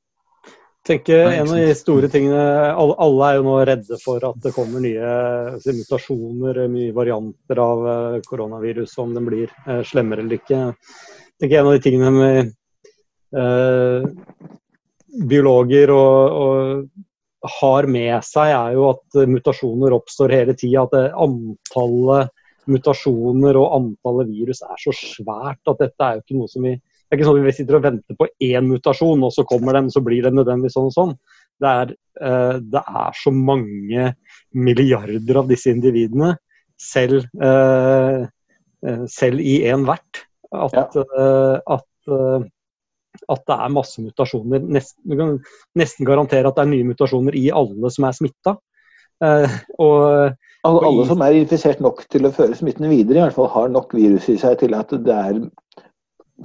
tenker En av de store tingene alle, alle, er jo nå redde for at det kommer nye altså, mutasjoner, mye varianter av eh, koronavirus, om den blir eh, slemmere eller ikke. tenker En av de tingene med eh, biologer og, og har med seg, er jo at mutasjoner oppstår hele tida. At antallet mutasjoner og antallet virus er så svært at dette er jo ikke noe som vi det er ikke sånn at vi sitter og venter på én mutasjon, og så kommer den, så blir det nødvendigvis sånn og sånn. Det er, uh, det er, så mange milliarder av disse individene, selv, selv i én vert, at, ja. at, at, det er masse mutasjoner. Nesten, du kan nesten garantere at det er nye mutasjoner i alle som er smitta. og alle, alle, som er infisert nok til å føre smitten videre, i hvert fall har nok virus i seg til at det er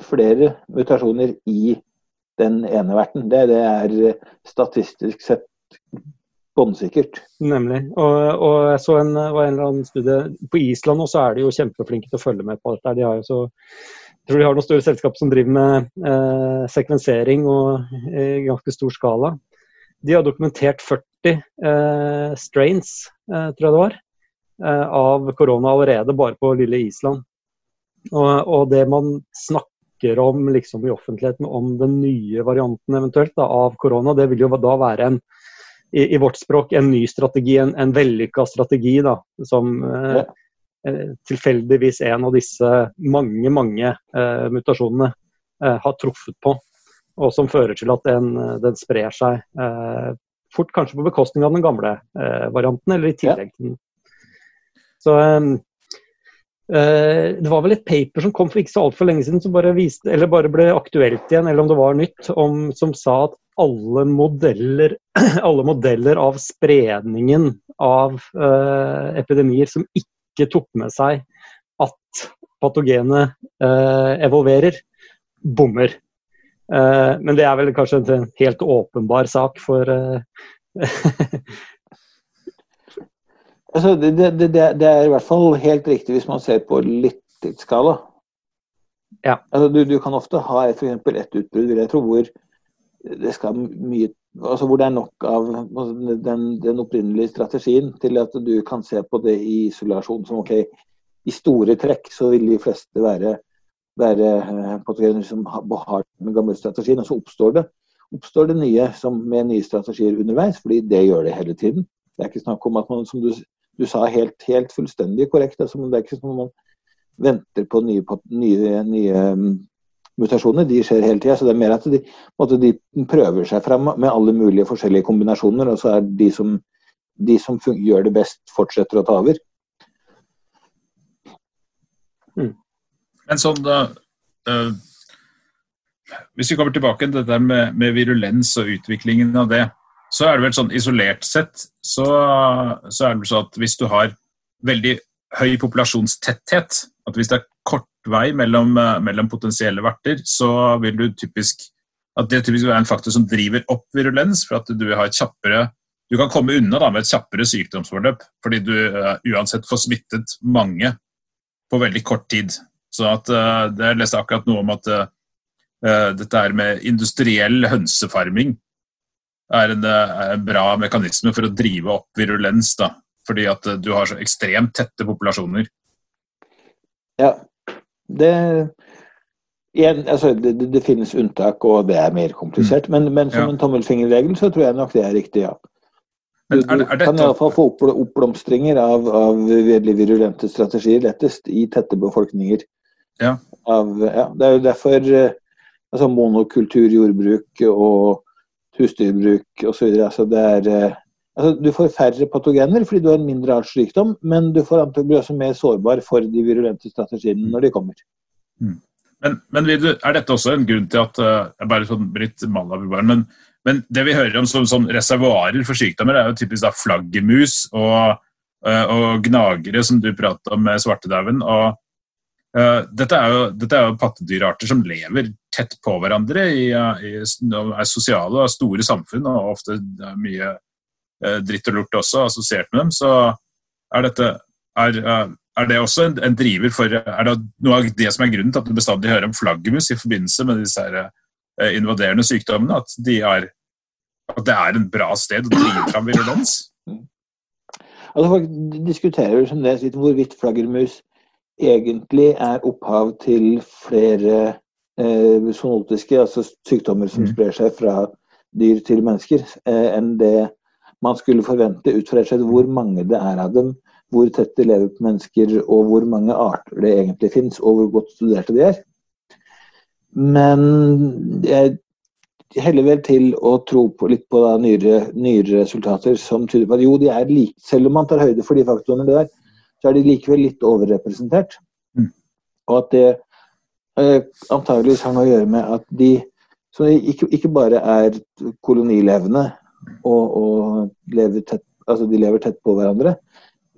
flere mutasjoner i den ene verten. Det, det er statistisk sett bånnsikkert. Nemlig. Og, og, jeg så en, en eller annen studie På Island også er de jo kjempeflinke til å følge med på dette. De har jo så, jeg tror de har noen store selskaper som driver med eh, sekvensering og, i ganske stor skala. De har dokumentert 40 eh, strains, eh, tror jeg det var, Eh, av korona allerede, bare på lille Island. Og, og det man snakker om liksom, i offentligheten om den nye varianten eventuelt da, av korona, det vil jo da være en, i, i vårt språk en ny strategi, en, en vellykka strategi, da, som eh, eh, tilfeldigvis en av disse mange, mange eh, mutasjonene eh, har truffet på. Og som fører til at den, den sprer seg eh, fort, kanskje på bekostning av den gamle varianten, eller i tillegg til den så uh, Det var vel et paper som kom for ikke så altfor lenge siden som bare, viste, eller bare ble aktuelt igjen, eller om det var nytt, om, som sa at alle modeller, alle modeller av spredningen av epidemier som ikke tok med seg at patogenet eh, evolverer, bommer. Eh, men det er vel kanskje en helt åpenbar sak for Altså, det, det, det, det, er i hvert fall helt riktig hvis man ser på litt tidsskala. Ja. Altså, du, du, kan ofte ha for ett utbrudd, vil jeg tro, hvor det skal mye altså hvor det er nok av altså, den, den, opprinnelige strategien til at du kan se på det i isolasjon som OK, i store trekk så vil de fleste være, være eh, patogener som har den gamle strategien, og så oppstår det, oppstår det nye som, med nye strategier underveis, fordi det gjør det hele tiden. Det er ikke snakk om at man, som du du sa helt, helt fullstendig korrekt. Altså, det er ikke som om man venter på nye, nye, nye um, mutasjoner. De skjer hele tida. Så det er mer at de, måte, de, prøver seg fram med alle mulige forskjellige kombinasjoner, og så er de som, de som gjør det best, fortsetter å ta over. Mm. Men sånn da uh, Hvis vi kommer tilbake til dette med, med virulens og utviklingen av det så er det vel sånn isolert sett så, så er det vel sånn at hvis du har veldig høy populasjonstetthet, at hvis det er vei mellom, mellom potensielle verter, så vil du typisk at det typisk er en faktor som driver opp virulens, for at du har et kjappere du kan komme unna da, med et kjappere sykdomsforløp fordi du uh, uansett får smittet mange på veldig kort tid. Så at uh, Jeg leste akkurat noe om at uh, dette er med industriell hønsefarming er en, er en, bra mekanisme for å drive opp virulens. da, Fordi at eh, du har så ekstremt tette populasjoner. Ja, det, igjen, altså, det, det finnes unntak, og det er mer komplisert. Mm. Men, men, som ja. en tommelfingerregel så tror jeg nok det er riktig, ja. Du, du er, er dette... kan iallfall få oppblomstringer av, av veldig virulente strategier lettest i tette befolkninger. Ja. Av, ja, det er jo derfor eh, altså monokulturjordbruk og husdyrbruk osv. Altså det er eh, altså, Du får færre patogener fordi du har en mindre artsrikdom, men du får antagelig også mer sårbar for de virulente strategiene når de kommer. Mm. Men, men du, er dette også en grunn til at uh, bare sånn litt malavibar, men, men det vi hører om som, som reservoarer for sykdommer, er jo typisk da flaggermus og, uh, og gnagere, som du pratet om med svartedauden. og uh, dette, er jo, dette er jo pattedyrarter som lever tett på hverandre i, i, er sosiale og store samfunn, og ofte mye dritt og lort også assosiert med dem. Så er dette er, er det også en, en, driver for Er det noe av det som er grunnen til at du bestandig hører om flaggermus i forbindelse med disse her, eh, invaderende sykdommene? At, de er, at, det er en bra sted å drive fram virulens? Altså, folk diskuterer som det litt hvorvidt flaggermus egentlig er opphav til flere eh, zoonotiske, altså sykdommer som mm. sprer seg fra dyr til mennesker, eh, enn det man skulle forvente ut fra hvor mange det er av dem hvor tett de lever på mennesker, og hvor mange arter det egentlig finnes, og hvor godt studerte de er. Men jeg heller vel til å tro på litt på da, nyere, nyere, resultater som tyder på at jo, de er like, selv om man tar høyde for de faktorene der, så er de likevel litt overrepresentert. Mm. Og at det eh, antageligvis har noe å gjøre med at de ikke, ikke bare er kolonilevende og, og lever tett, altså de lever tett på hverandre,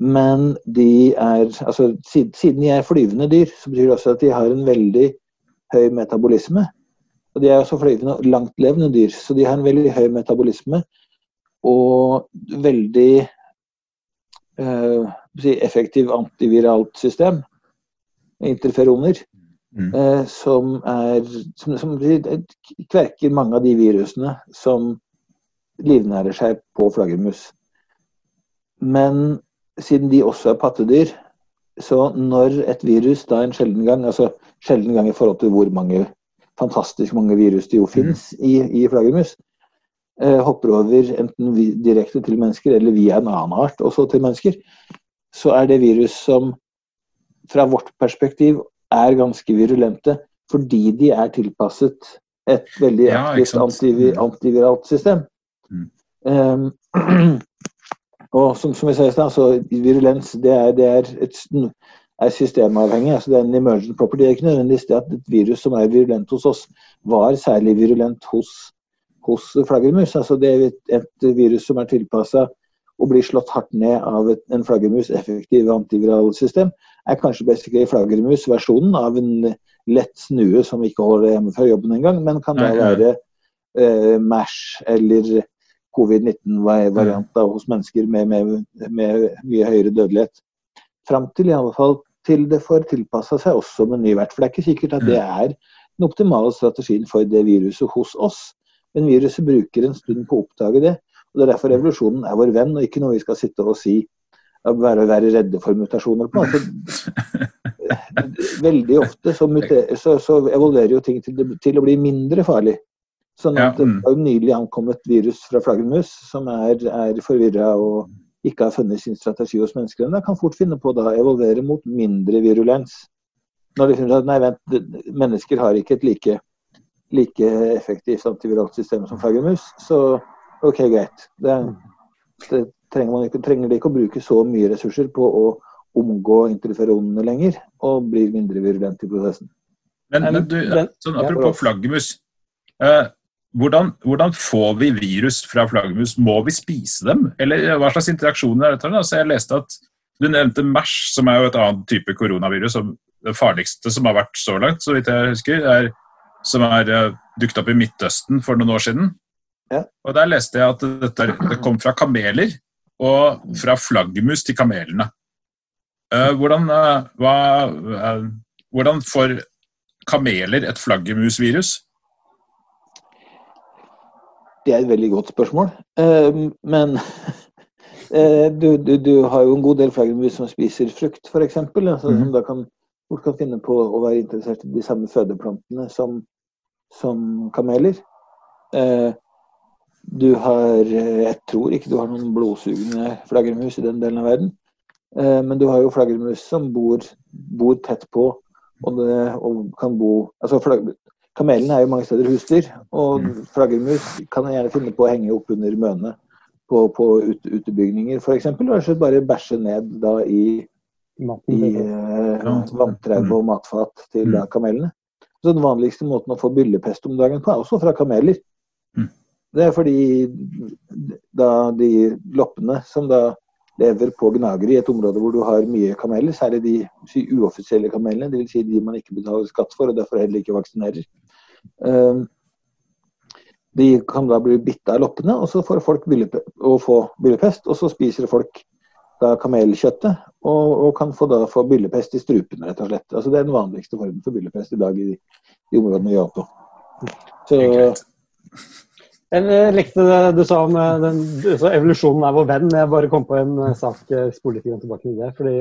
men de er altså, Siden de er flyvende dyr, så betyr det også at de har en veldig høy metabolisme. Og de er også flyvende og langtlevende dyr, så de har en veldig høy metabolisme og veldig eh, effektiv antiviralt system, interferoner, mm. uh, som er som, som kverker mange av de virusene som livnærer seg på flaggermus. Men siden de også er pattedyr, så når et virus da en sjelden gang, altså sjelden gang i forhold til hvor mange fantastisk mange virus det jo finnes i, i flaggermus, eh, hopper over enten direkte til mennesker eller via en annen art også til mennesker, så er det virus som fra vårt perspektiv er ganske virulente fordi de er tilpasset et veldig aktivt ja, antivir antiviralt system. Um, Og som, som jeg sa i stad, så virulens det er, det er, et, er systemavhengig. altså Det er en emergent property. Det er ikke nødvendigvis det at et virus som er virulent hos oss, var særlig virulent hos, hos flaggermus. Altså det er et, et virus som er tilpassa å bli slått hardt ned av et, en flaggermus effektiv antiviralsystem, er kanskje basically flaggermus-versjonen av en lett snue som ikke holder hjemme fra jobben engang, men kan da være eh, MASH eller covid-19-varianter hos mennesker med, med, med, mye høyere dødelighet. Fram til i alle fall til det får tilpassa seg også med ny vert. For det er ikke sikkert at det mm. er den optimale strategien for det viruset hos oss. Men viruset bruker en stund på å oppdage det. og Det er derfor revolusjonen er vår venn, og ikke noe vi skal sitte og si være, være redde for mutasjoner på. Altså, veldig ofte så, muter, så, så evolverer jo ting til, til, å bli mindre farlig. Sånn at ja, mm. Det har nylig ankommet virus fra flaggermus som er, er forvirra og ikke har funnet sin strategi hos mennesker. Men kan fort finne på å evolvere mot mindre virulens. Når de finner at nei, vent, mennesker har ikke et like, like effektivt antiviralt system som flaggermus, så OK, greit. Det, det trenger, man ikke, trenger de ikke å bruke så mye ressurser på å omgå interferonene lenger, og blir mindre virulent i prosessen. Men, men du, sånn, apropos flaggermus. Uh, hvordan, hvordan, får vi virus fra flaggermus? Må vi spise dem? Eller hva slags interaksjoner er dette? Altså, jeg leste at Du nevnte MERS, som er jo et annet type koronavirus. Det farligste som har vært så langt, så vidt jeg husker. Er, som er uh, dukket opp i Midtøsten for noen år siden. Ja. Og Der leste jeg at dette, det kom fra kameler, og fra flaggermus til kamelene. Uh, hvordan, uh, hva, hvordan får kameler et flaggermusvirus? Det er et veldig godt spørsmål. Ehm, men eh, du, du, du, har jo en god del flaggermus som spiser frukt, f.eks. Altså, mm. Som da kan, fort kan finne på å være interessert i de samme fødeplantene som, som kameler. Eh, du har Jeg tror ikke du har noen blodsugende flaggermus i den delen av verden. Eh, men du har jo flaggermus som bor, bor tett på og, det, og, kan bo altså Kamelene er jo mange steder husdyr, og mm. flaggermus kan gjerne finne på å henge opp under mønene på, på ut, utebygninger f.eks. Rett og bare bæsje ned da i, i eh, vanntrauet og matfat til da, kamelene. Så Den vanligste måten å få byllepest om dagen på er også fra kameler. Mm. Det er fordi da de loppene som da lever på gnagere i et område hvor du har mye kameler, særlig de uoffisielle kamelene, dvs. Si de man ikke betaler skatt for og derfor heller ikke vaksinerer. Um, de kan da bli bitt av loppene, og så får folk å få byllepest. Og så spiser folk da kamelkjøttet og, og, kan få, da, få byllepest i strupene, rett og slett. Altså, det er den vanligste formen for byllepest i dag i de områdene vi er på. Så, jeg likte det du sa om den, så evolusjonen er vår venn. Jeg bare kom på en eh, sak eh, spole litt tilbake til det. fordi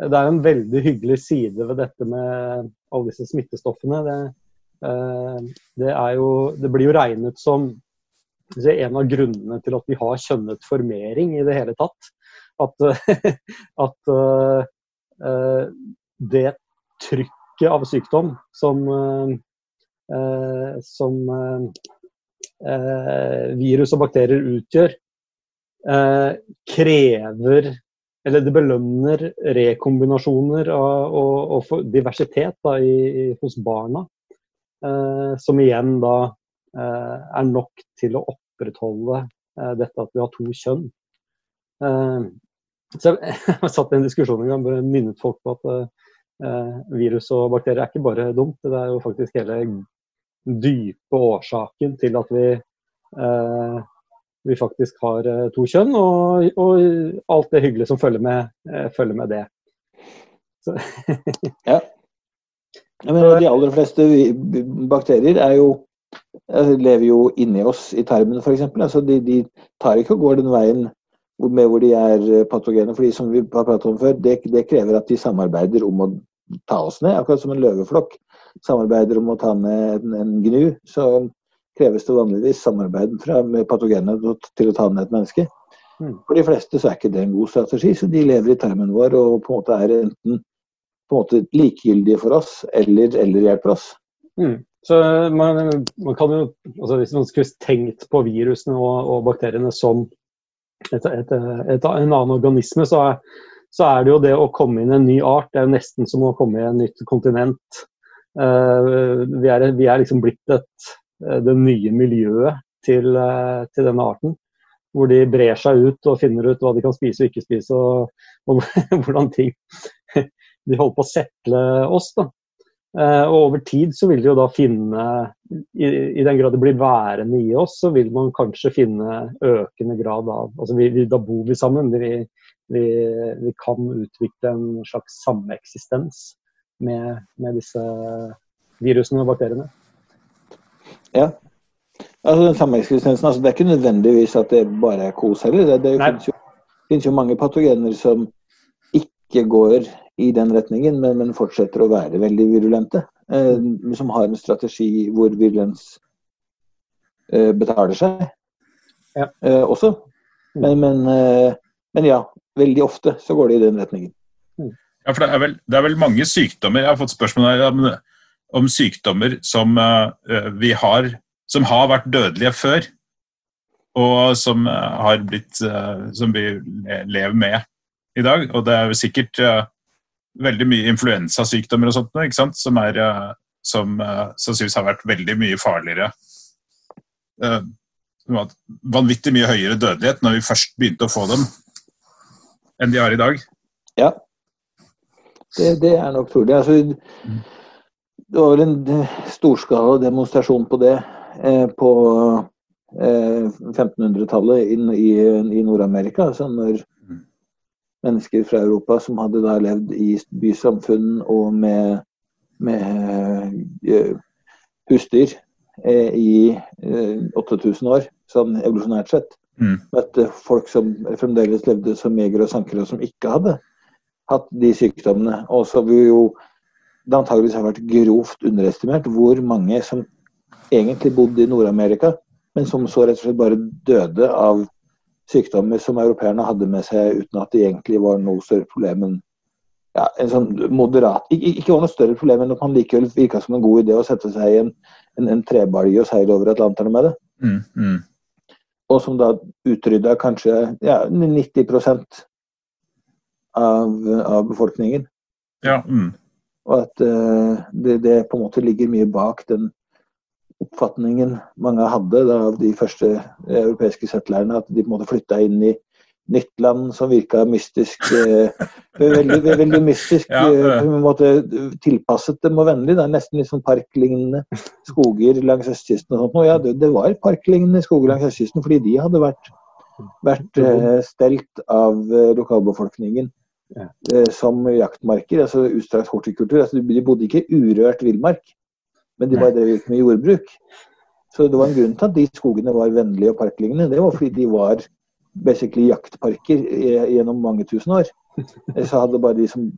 det er en veldig hyggelig side ved dette med alle disse smittestoffene. Det, det, jo, det blir jo regnet som en av grunnene til at vi har kjønnet formering i det hele tatt. At, at uh, det trykket av sykdom som, som virus og bakterier utgjør, krever eller det belønner rekombinasjoner og, og, og diversitet da, i, hos barna. Eh, som igjen da eh, er nok til å opprettholde eh, dette at vi har to kjønn. Så jeg, satt i en diskusjon en gang og minnet folk på at virus og bakterier er ikke bare dumt, det er jo faktisk hele dype årsaken til at vi vi faktisk har to kjønn, og, og, alt det hyggelige som følger med, følger med det. ja. Ja. mener, de aller fleste bakterier er jo, lever jo inni oss i tarmen, f.eks. Altså de, de tar ikke og går den veien med hvor de er patogene. for de som vi har pratet om før, det, det, krever at de samarbeider om å ta oss ned, akkurat som en løveflokk samarbeider om å ta ned en, en gnu. Så kreves det vanligvis samarbeid fra, med patogene til å ta ned et menneske. Mm. For de fleste så er ikke det en god strategi, så de lever i tarmen vår og på en måte er enten på en måte likegyldige for oss eller, eller hjelper oss. Mm. Så man, man, kan jo, altså Hvis man skulle tenkt på virusene og, og bakteriene som et, et, et, en annen organisme, så er, så er, det jo det å komme inn en ny art. Det er jo nesten som å komme i en nytt kontinent. Uh, vi, er, vi, er, liksom blitt et, Eh, det nye miljøet til, uh, til, denne arten. Hvor de brer seg ut og finner ut hva de kan spise og ikke spise, og, og hvordan ting De holder på å settle oss. da. Eh, og over tid så vil de jo da finne, i, i, den grad det blir værende i oss, så vil man kanskje finne økende grad av altså vi, vi, Da bor vi sammen. Vi, vi, vi, kan utvikle en slags sameksistens med, med disse virusene og bakteriene. Ja. Altså den sameksistensen, altså, Det er ikke nødvendigvis at det bare er kos heller. Det, det finnes, jo, finnes, jo, mange patogener som ikke går i den retningen, men, men fortsetter å være veldig virulente. Eh, som har en strategi hvor virulens eh, betaler seg ja. eh, også. Men, men, eh, men, ja, veldig ofte så går det i den retningen. Mm. Ja, for det er, vel, det er vel mange sykdommer Jeg har fått spørsmål her om om sykdommer som uh, vi har som har vært dødelige før, og som uh, har blitt uh, som vi lever med i dag. Og det er jo sikkert veldig mye influensasykdommer og sånt ikke sant? som, er, som sannsynligvis har vært veldig mye farligere. vanvittig mye høyere dødelighet når vi først begynte å få dem, enn de har i dag. Ja, det, det er nok trolig. Altså, det var vel en eh, storskala demonstrasjon på det eh, på eh, 1500-tallet i, i, i Nord-Amerika. Altså når. Mennesker fra Europa som hadde da levd i bysamfunn og med, med eh, husdyr eh, i 8000 eh, år, sånn evolusjonært sett, mm. møtte folk som fremdeles levde som jegere og sankere, som ikke hadde hatt de sykdommene. Og så vi jo det antageligvis har vært grovt underestimert hvor mange som egentlig bodde i Nord-Amerika, men som så rett og slett bare døde av sykdommer som europeerne hadde med seg uten at det egentlig var noe større problem enn ja, en sånn moderat Ikke, ikke var noe større problem enn at man likevel virka som en god idé å sette seg i en, en, en trebalje og seile over Atlanteren med det. Mm, mm. og som da utrydda kanskje ja, 90% av, av befolkningen. Ja. Mm. Og at uh, det, det, på en måte ligger mye bak den oppfatningen mange hadde da, av de første europeiske settlerne, at de på en måte flytta inn i nytt land som virka mystisk. Eh, veldig, veldig mystisk. ja, ja. På en måte tilpasset dem og vennlig. Det er nesten litt sånn parklignende skoger langs østkysten. og sånt. Og ja, det, det, var parklignende skoger langs østkysten fordi de hadde vært, vært eh, stelt av uh, lokalbefolkningen uh, som jaktmarker. altså Utstrakt hortikultur. Altså, de bodde ikke urørt villmark men de bare drev ikke med jordbruk. Så det var en grunn til at de skogene var vennlige og parklignende. Det var fordi de var basically jaktparker gjennom mange tusen år. Så hadde bare de som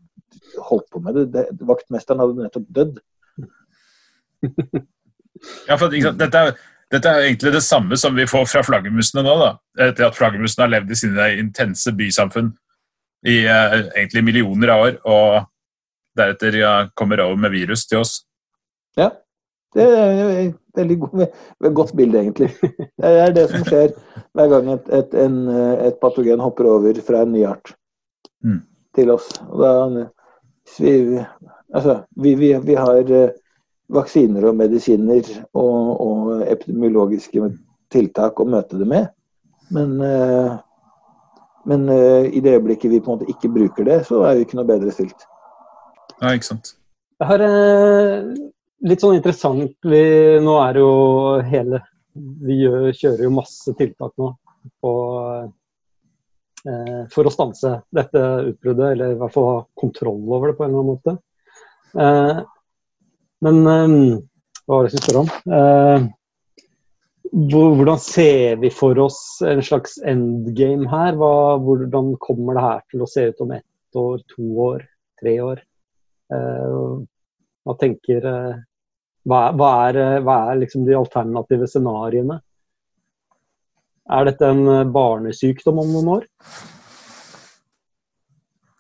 holdt på med det, det Vaktmesteren hadde nettopp dødd. Ja, for dette er, dette er egentlig det samme som vi får fra flaggermusene nå. da. Etter at flaggermusene har levd i sine intense bysamfunn i uh, egentlig millioner av år, og deretter ja, kommer over med virus til oss. Ja. Det er et veldig god, godt bilde, egentlig. Det er det som skjer hver gang et, et, en, et patogen hopper over fra en ny art mm. til oss. Da, vi, altså, vi, vi, vi, har eh, vaksiner og medisiner og, og, epidemiologiske tiltak å møte det med. Men, eh, men eh, i det øyeblikket vi på en måte ikke bruker det, så er vi ikke noe bedre stilt. Ja, ikke sant. Jeg har litt sånn interessant vi, Nå er jo hele Vi gjør, kjører jo masse tiltak nå på, eh, for å stanse dette utbruddet, eller i hvert fall ha kontroll over det på en eller annen måte. Eh, men eh, hva var det jeg skulle spørre om? Eh, hvordan ser vi for oss en slags endgame her? Hva, hvordan kommer det her til å se ut om ett år, to år, tre år? Eh, hva tenker hva hva er, hva er liksom de alternative scenarioene? Er dette en eh, barnesykdom om noen år?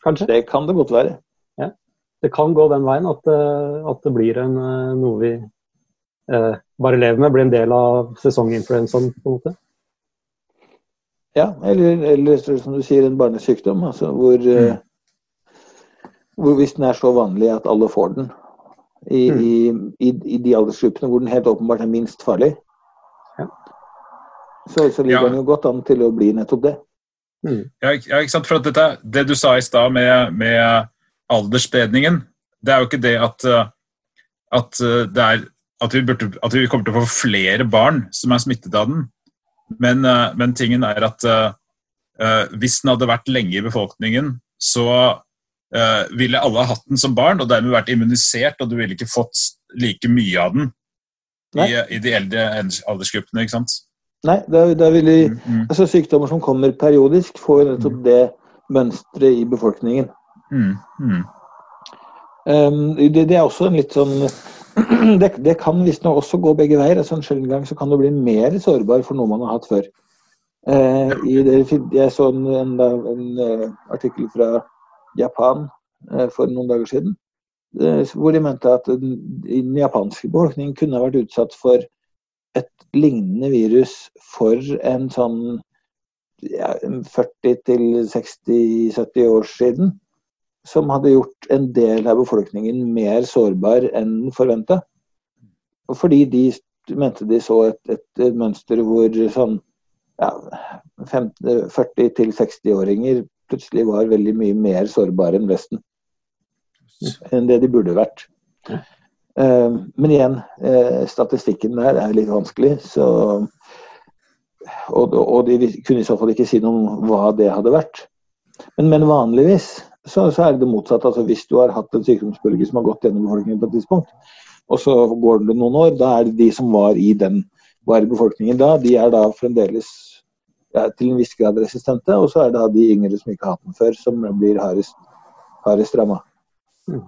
Kanskje? Det kan det godt være. Ja. Det kan gå den veien at, eh, at det blir en, eh, noe vi eh, bare lever med, blir en del av sesonginfluensaen på en måte. Ja, eller, eller som du sier, en barnesykdom. Altså, hvor, mm. hvor hvis den er så vanlig at alle får den, i, mm. i, i, de aldersgruppene hvor den helt åpenbart er minst farlig. Ja. Så, så ligger ja. den jo godt an til å bli nettopp det. Mm. Ja, ikke sant. For dette, det du sa i stad med, med, aldersspredningen, det er jo ikke det at, at, det er, at, vi burde, at, vi kommer til å få flere barn som er smittet av den. Men, men tingen er at uh, hvis den hadde vært lenge i befolkningen, så ville alle hatt den som barn og dermed vært immunisert, og du ville ikke fått like mye av den i, i, de eldre aldersgruppene. ikke sant? Nei, da, det ville veldig, mm. altså Sykdommer som kommer periodisk, får nettopp mm. det mønsteret i befolkningen. Mm, mm. Um, det, det, er også en litt sånn Det, det kan visstnok også gå begge veier. altså En sjelden gang så kan du bli mer sårbar for noe man har hatt før. Uh, det, jeg så en, en, en, en artikkel fra Japan eh, for noen dager siden. Eh, hvor de mente at den japanske befolkningen kunne ha vært utsatt for et lignende virus for en sånn ja, 40 60-70 år siden. Som hadde gjort en del av befolkningen mer sårbar enn forventa. Fordi de mente de så et, et mønster hvor sånn ja, 40-60-åringer plutselig var veldig mye mer sårbare enn Vesten. Enn det de burde vært. Eh, men igjen, eh, statistikken der er litt vanskelig. Så, og, og, de kunne i så fall ikke si noe om hva det hadde vært. Men, men vanligvis så, så, er det motsatte. Altså, hvis du har hatt en sykdomsbølge som har gått gjennom befolkningen på et tidspunkt, og så går det noen år, da er det de som var i den var i befolkningen da, de er da fremdeles ja, til en viss grad resistente. Og så er det de yngre som ikke har hatt den før, som blir hardest, hardest ramma. Mm.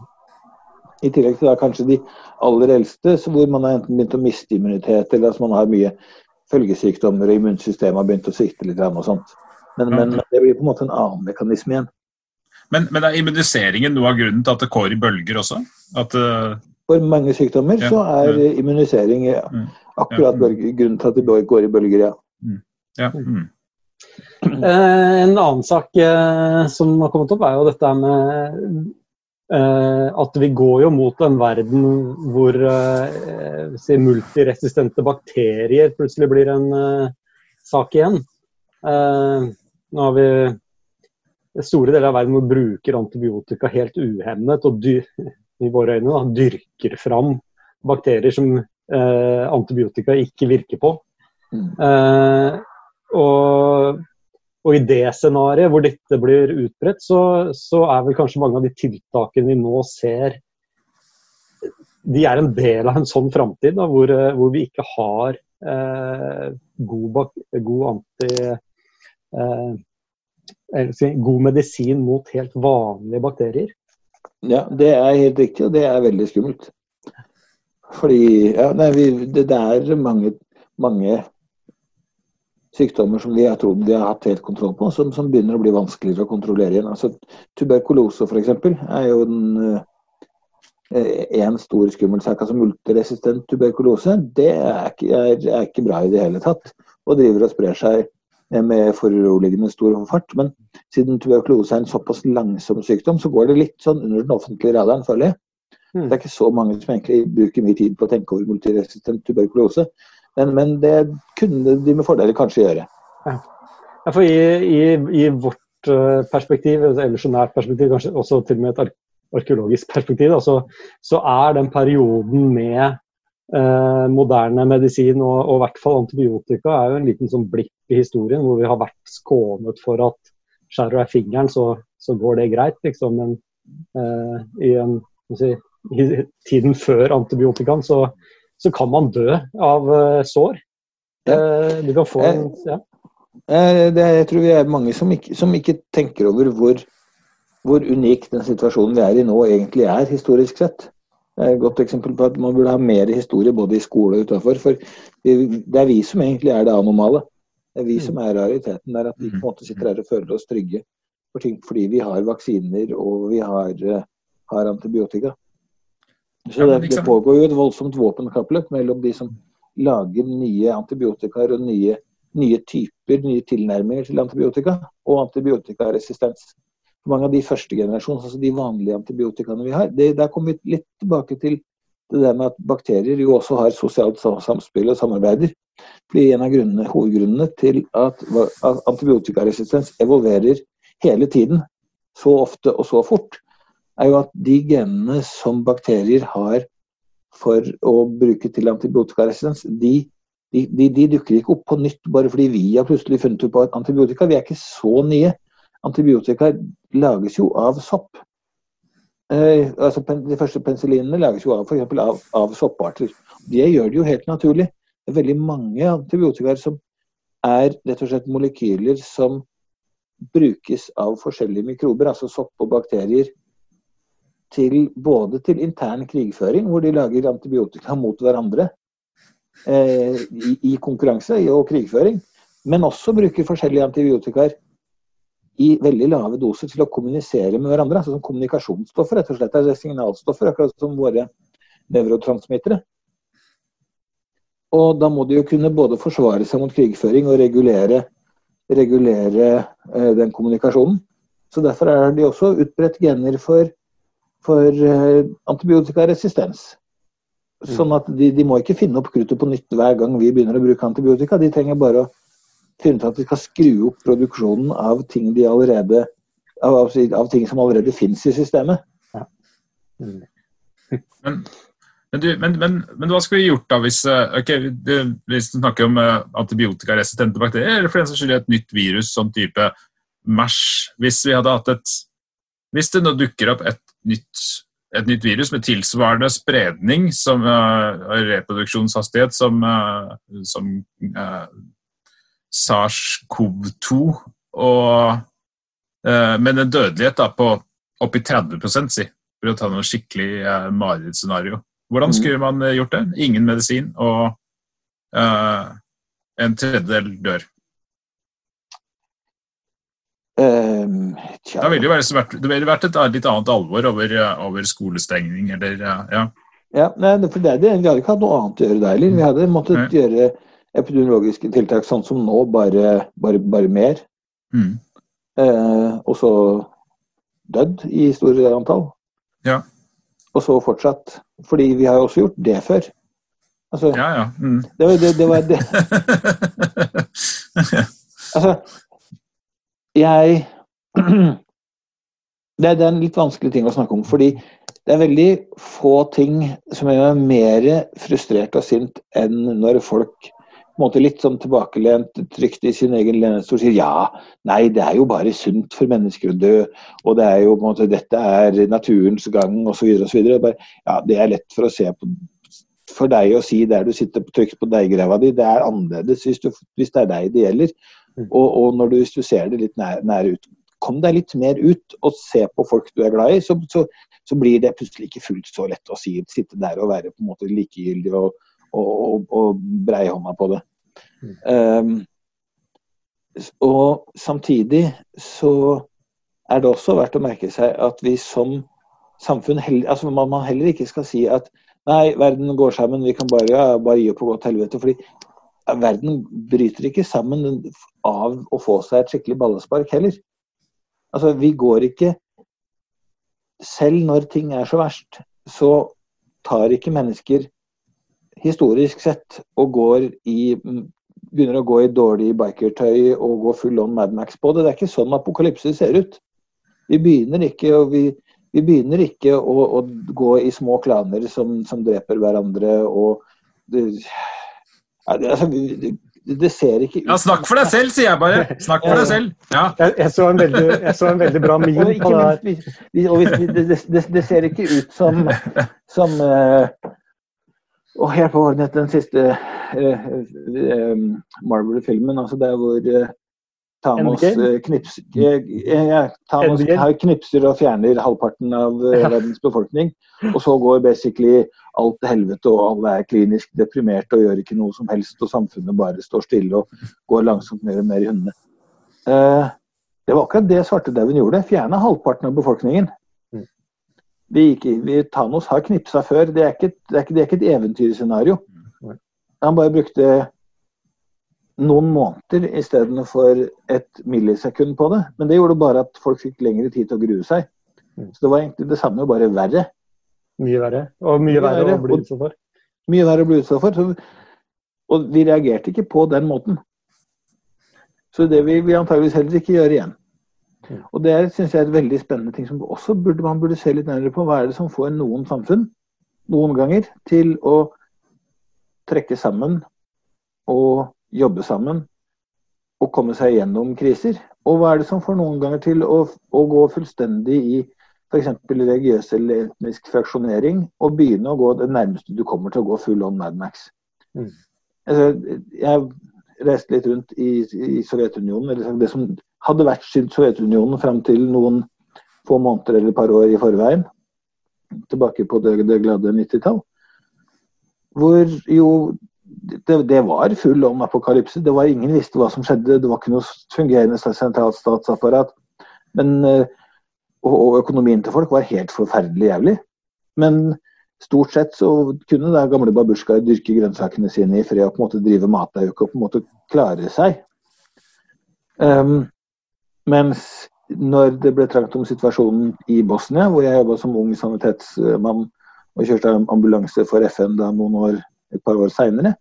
I tillegg til da kanskje de aller eldste, hvor man har enten begynt å miste immunitet, eller at man har mye følgesykdommer og immunsystemet har begynt å svikte litt. og sånt. Men, mm. men, det blir på en måte en annen mekanisme igjen. Men, men, er immuniseringen noe av grunnen til at det går i bølger også? At, uh... For mange sykdommer ja, så er immunisering ja. akkurat ja. grunnen til at det går i bølger, ja. Mm. Ja. Mm. Eh, en annen sak eh, som har kommet opp, er jo dette med eh, at vi går jo mot en verden hvor si, multiresistente bakterier plutselig blir en sak igjen. nå har vi store deler av verden hvor vi bruker antibiotika helt uhemmet og dy, i våre øyne da, dyrker fram bakterier som antibiotika ikke virker på. Mm. Og og i det scenarioet hvor dette blir utbredt, så, så, er vel kanskje mange av de tiltakene vi nå ser, de er en del av en sånn framtid hvor, hvor, vi ikke har eh, god, god, anti... Eh, god medisin mot helt vanlige bakterier. Ja, det er helt riktig, og det er veldig skummelt. Fordi ja, nei, vi, det, det, er mange, mange sykdommer som vi har trodd de har hatt helt kontroll på, som, som begynner å bli vanskeligere å kontrollere igjen. Altså, tuberkulose f.eks. er jo en, eh, en stor skummel sak. Altså multiresistent tuberkulose det er ikke, er, er ikke, bra i det hele tatt. Og driver og sprer seg med foruroligende stor fart. Men siden tuberkulose er en såpass langsom sykdom, så går det litt sånn under den offentlige radaren, føler jeg. Mm. Det er ikke så mange som egentlig bruker mye tid på å tenke over multiresistent tuberkulose. Men, men, det kunne de med fordel kanskje gjøre. Ja. ja for i, i, i, vårt eh, perspektiv, eller så nært perspektiv, kanskje også til og med et arkeologisk perspektiv, da, så, så, er den perioden med eh, moderne medisin og, og, i hvert fall antibiotika er jo en liten sånn blipp i historien hvor vi har vært skånet for at skjærer jeg fingeren, så, så, går det greit, liksom. Men eh, i, en, si, i tiden før antibiotikaen så så kan man dø av uh, sår. Uh, du kan få en ja. Eh, det, jeg tror vi er mange som ikke, som ikke tenker over hvor, hvor, unik den situasjonen vi er i nå egentlig er, historisk sett. Det er et godt eksempel på at man burde ha mer historie både i skole og utenfor. For det er vi som egentlig er det anomale. Det er vi som er rariteten. der At vi på en måte sitter her og føler oss trygge for ting, fordi vi har vaksiner og vi har, har antibiotika. Så det, det, pågår jo et voldsomt våpenkappløp mellom de som lager nye antibiotikaer og nye, nye, typer, nye tilnærminger til antibiotika, og antibiotikaresistens. Mange av de første generasjons, altså de vanlige antibiotikaene vi har, det, der kommer vi litt tilbake til det der med at bakterier jo også har sosialt samspill og samarbeider. blir En av grunnene, hovedgrunnene til at antibiotikaresistens evolverer hele tiden, så ofte og så fort, er jo at de genene som bakterier har for å bruke til antibiotikaresistens, de, de, de, de, dukker ikke opp på nytt bare fordi vi har plutselig funnet ut på antibiotika. Vi er ikke så nye. Antibiotika lages jo av sopp. Eh, altså, de første penicillinene lages jo av, for av, av sopparter. Det gjør det jo helt naturlig. Det er veldig mange antibiotikaer som er rett og slett molekyler som brukes av forskjellige mikrober, altså sopp og bakterier, til, både til intern krigføring, hvor de lager antibiotika mot hverandre eh, i, i, konkurranse og krigføring, men også bruker forskjellige antibiotikaer i veldig lave doser til å kommunisere med hverandre. altså som Kommunikasjonsstoffer, rett og slett. Er signalstoffer, akkurat som våre nevrotransmittere. Og da må de jo kunne både forsvare seg mot krigføring og regulere, regulere eh, den kommunikasjonen. Så Derfor er de også utbredt gener for for eh, antibiotikaresistens. Sånn at de, de, må ikke finne opp kruttet på nytt hver gang vi begynner å bruke antibiotika. De trenger bare å finne ut at de skal skru opp produksjonen av ting, allerede, av, av ting som allerede finnes i systemet. Ja. Mm. Men, men, du, men, men, hva skulle vi gjort da hvis, eh, okay, du, hvis du snakker om uh, antibiotikaresistente bakterier, eller for den saks skyld et nytt virus, sånn type MERS? Hvis vi hadde hatt et Hvis det nå dukker opp et nytt, et nytt virus med tilsvarende spredning som uh, reproduksjonshastighet som, uh, som uh, SARS-CoV-2, og med en dødelighet da, på oppi 30 si, for å ta noe skikkelig uh, marerittscenario. Hvordan mm. skulle man gjort det? Ingen medisin, og en tredjedel dør. Um, da ville det, vært, det ville vært et litt annet alvor over, over skolestengning eller ja. Ja, nei, for det, det, Vi hadde ikke hatt noe annet å gjøre der heller. Vi hadde måttet nei. gjøre epidemiologiske tiltak, sånn som nå, bare, bare, bare mer. Mm. Eh, og så dødd i store antall. Ja. Og så fortsatt. Fordi vi har jo også gjort det før. Altså, Ja, ja. Mm. det var det, det, var det. Altså, jeg det, er- det er en litt vanskelig ting å snakke om, fordi det er veldig få ting som gjør meg mer frustrert og sint enn når folk på en måte litt sånn tilbakelent, trygt i sin egen lenestol sier ja, nei, det er jo bare sunt for mennesker å dø, og det er jo på en måte, dette er naturens gang, osv. osv. Ja, det er lett for å se på for deg å si der du sitter trygt på deiggrava di, det er annerledes hvis, du, hvis det er deg det gjelder. Mm. Og, og du, hvis du ser det litt nær, nær ut, kom deg litt mer ut og se på folk du er glad i, så, så, så blir det plutselig ikke fullt så lett å si, sitte der og være på en måte likegyldig og, og, og, og breie hånda på det. Um, og samtidig så er det også verdt å merke seg at vi som samfunn heller, altså man, man heller ikke skal si at nei, verden går sammen, vi kan bare, ja, bare gi opp og gå til helvete. fordi verden bryter ikke sammen av å få seg et skikkelig ballespark heller. Altså, vi går ikke Selv når ting er så verst, så tar ikke mennesker historisk sett og går i begynner å gå i dårlig bikertøy og gå full on Mad Max på det. Det er ikke sånn apokalypse ser ut. Vi begynner ikke, vi, vi begynner ikke å, å, gå i små klaner som, som dreper hverandre og det, det, altså, det, det ser ikke ut Ja, snakk for deg selv, sier jeg bare. Snakk for deg selv. Ja. Jeg, jeg, så en veldig, jeg så en veldig bra meme på det her. minst, vi, vi, og vi, det, det, det ser ikke ut som, som eh, Og helt på den siste uh, uh, Marvel-filmen, altså der hvor eh, Thanos eh, knips, Thanos knipser og fjerner halvparten av eh, verdens befolkning. Og så går basically alt til helvete, og alle er klinisk deprimerte og gjør ikke noe som helst. Og samfunnet bare står stille og går langsomt mer og mer i hundene. Eh, det var akkurat det svartedauden gjorde. Fjerna halvparten av befolkningen. Mm. Vi gikk vi, Thanos har knipsa før. Det er ikke, et- det er ikke, det er ikke et eventyrscenario. Han bare brukte noen måneder istedenfor et millisekund på det. Men det gjorde bare at folk fikk lengre tid til å grue seg. Mm. Så det var egentlig det samme, bare verre. Mye verre. Og mye Mye verre å bli utsatt for. Mye verre å bli utsatt for. Så, og vi reagerte ikke på den måten. Så det vil vi antageligvis heller ikke gjøre igjen. Mm. Og det syns jeg er et veldig spennende ting som også burde, man burde se litt nærmere på. Hva er det som får noen samfunn, noen ganger, til å trekke sammen og jobbe sammen og komme seg gjennom kriser? Og hva er det som får noen ganger til å, å gå fullstendig i f.eks. religiøs eller etnisk fraksjonering og begynne å gå det nærmeste du kommer til å gå full on Mad Max? Mm. Altså, jeg reiste litt rundt i, i Sovjetunionen, eller det som hadde vært Sovjetunionen fram til noen få måneder eller et par år i forveien. Tilbake på det, det glade 90-tall. Hvor jo det, det var full om apokalypse. Det var Ingen visste hva som skjedde. Det var ikke noe fungerende sentralt statsapparat. Men, eh, og, og økonomien til folk var helt forferdelig jævlig. Men stort sett så kunne da gamle babusjkaer dyrke grønnsakene sine i fred og på en måte drive matauk og på en måte klare seg. Um, mens når det ble trangt om situasjonen i Bosnia, hvor jeg jobba som ung sanitetsmann og kjørte ambulanse for FN da noen år, et par år seinere,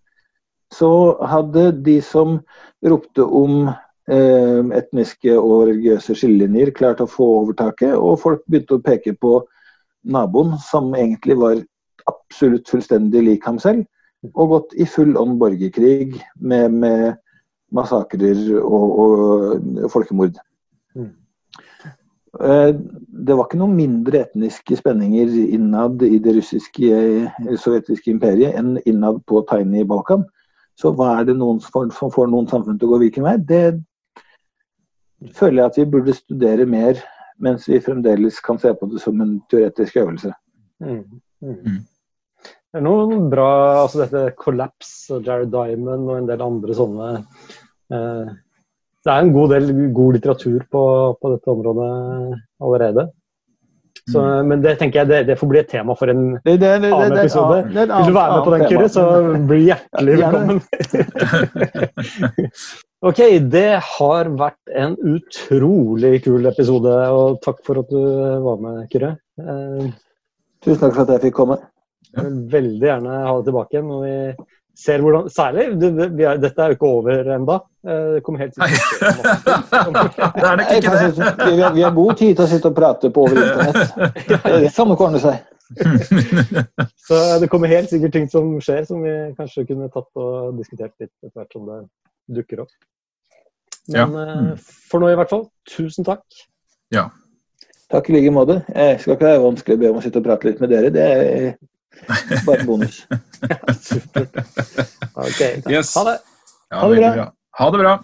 så hadde de som ropte om eh, etniske og religiøse skillelinjer, klart å få overtaket, og folk begynte å peke på naboen, som egentlig var absolutt fullstendig lik ham selv, og gått i full on borgerkrig med, med massakrer og, og folkemord. Mm. Eh, Det var ikke noen mindre etniske spenninger innad i det russiske eh, sovjetiske imperiet enn innad på Tiny Balkan. Så hva er det noen som får, som får noen samfunn til å gå hvilken vei? Det føler jeg at vi burde studere mer, mens vi fremdeles kan se på det som en teoretisk øvelse. Mm. Mm. Mm. Det er noen bra altså Dette Collapse og Jared Diamond og en del andre sånne eh, Det er en god del god litteratur på, på dette området allerede. Så, men det tenker jeg det, det får bli et tema for en Det, det, det, annen episode. er et Vil du være med på den. Kyrre, så bli hjertelig velkommen. ok, det har vært en utrolig kul episode, og takk for at du var med, Kyrre. Eh, Tusen takk for at jeg fikk komme. Jeg vil veldig gjerne ha det tilbake når vi ser hvordan, Særlig, det, det, vi er, dette er jo ikke over ennå. Det kommer helt Nei. sikkert til å skje. Det er nok ikke det. si Vi har, vi har god tid til å sitte og prate på over internett. Det er kan samme kornet seg. Så det kommer helt sikkert ting som skjer, som vi kanskje kunne tatt og diskutert litt etter hvert som det dukker opp. Ja. Men eh, for nå i hvert fall, tusen takk. Takk i like måte. Jeg skal ikke være vanskelig å be om å sitte og prate litt med dere. Det er bare bonus. Supert. Ok, Yes. ha det. Ha det bra. bra. Ha det bra.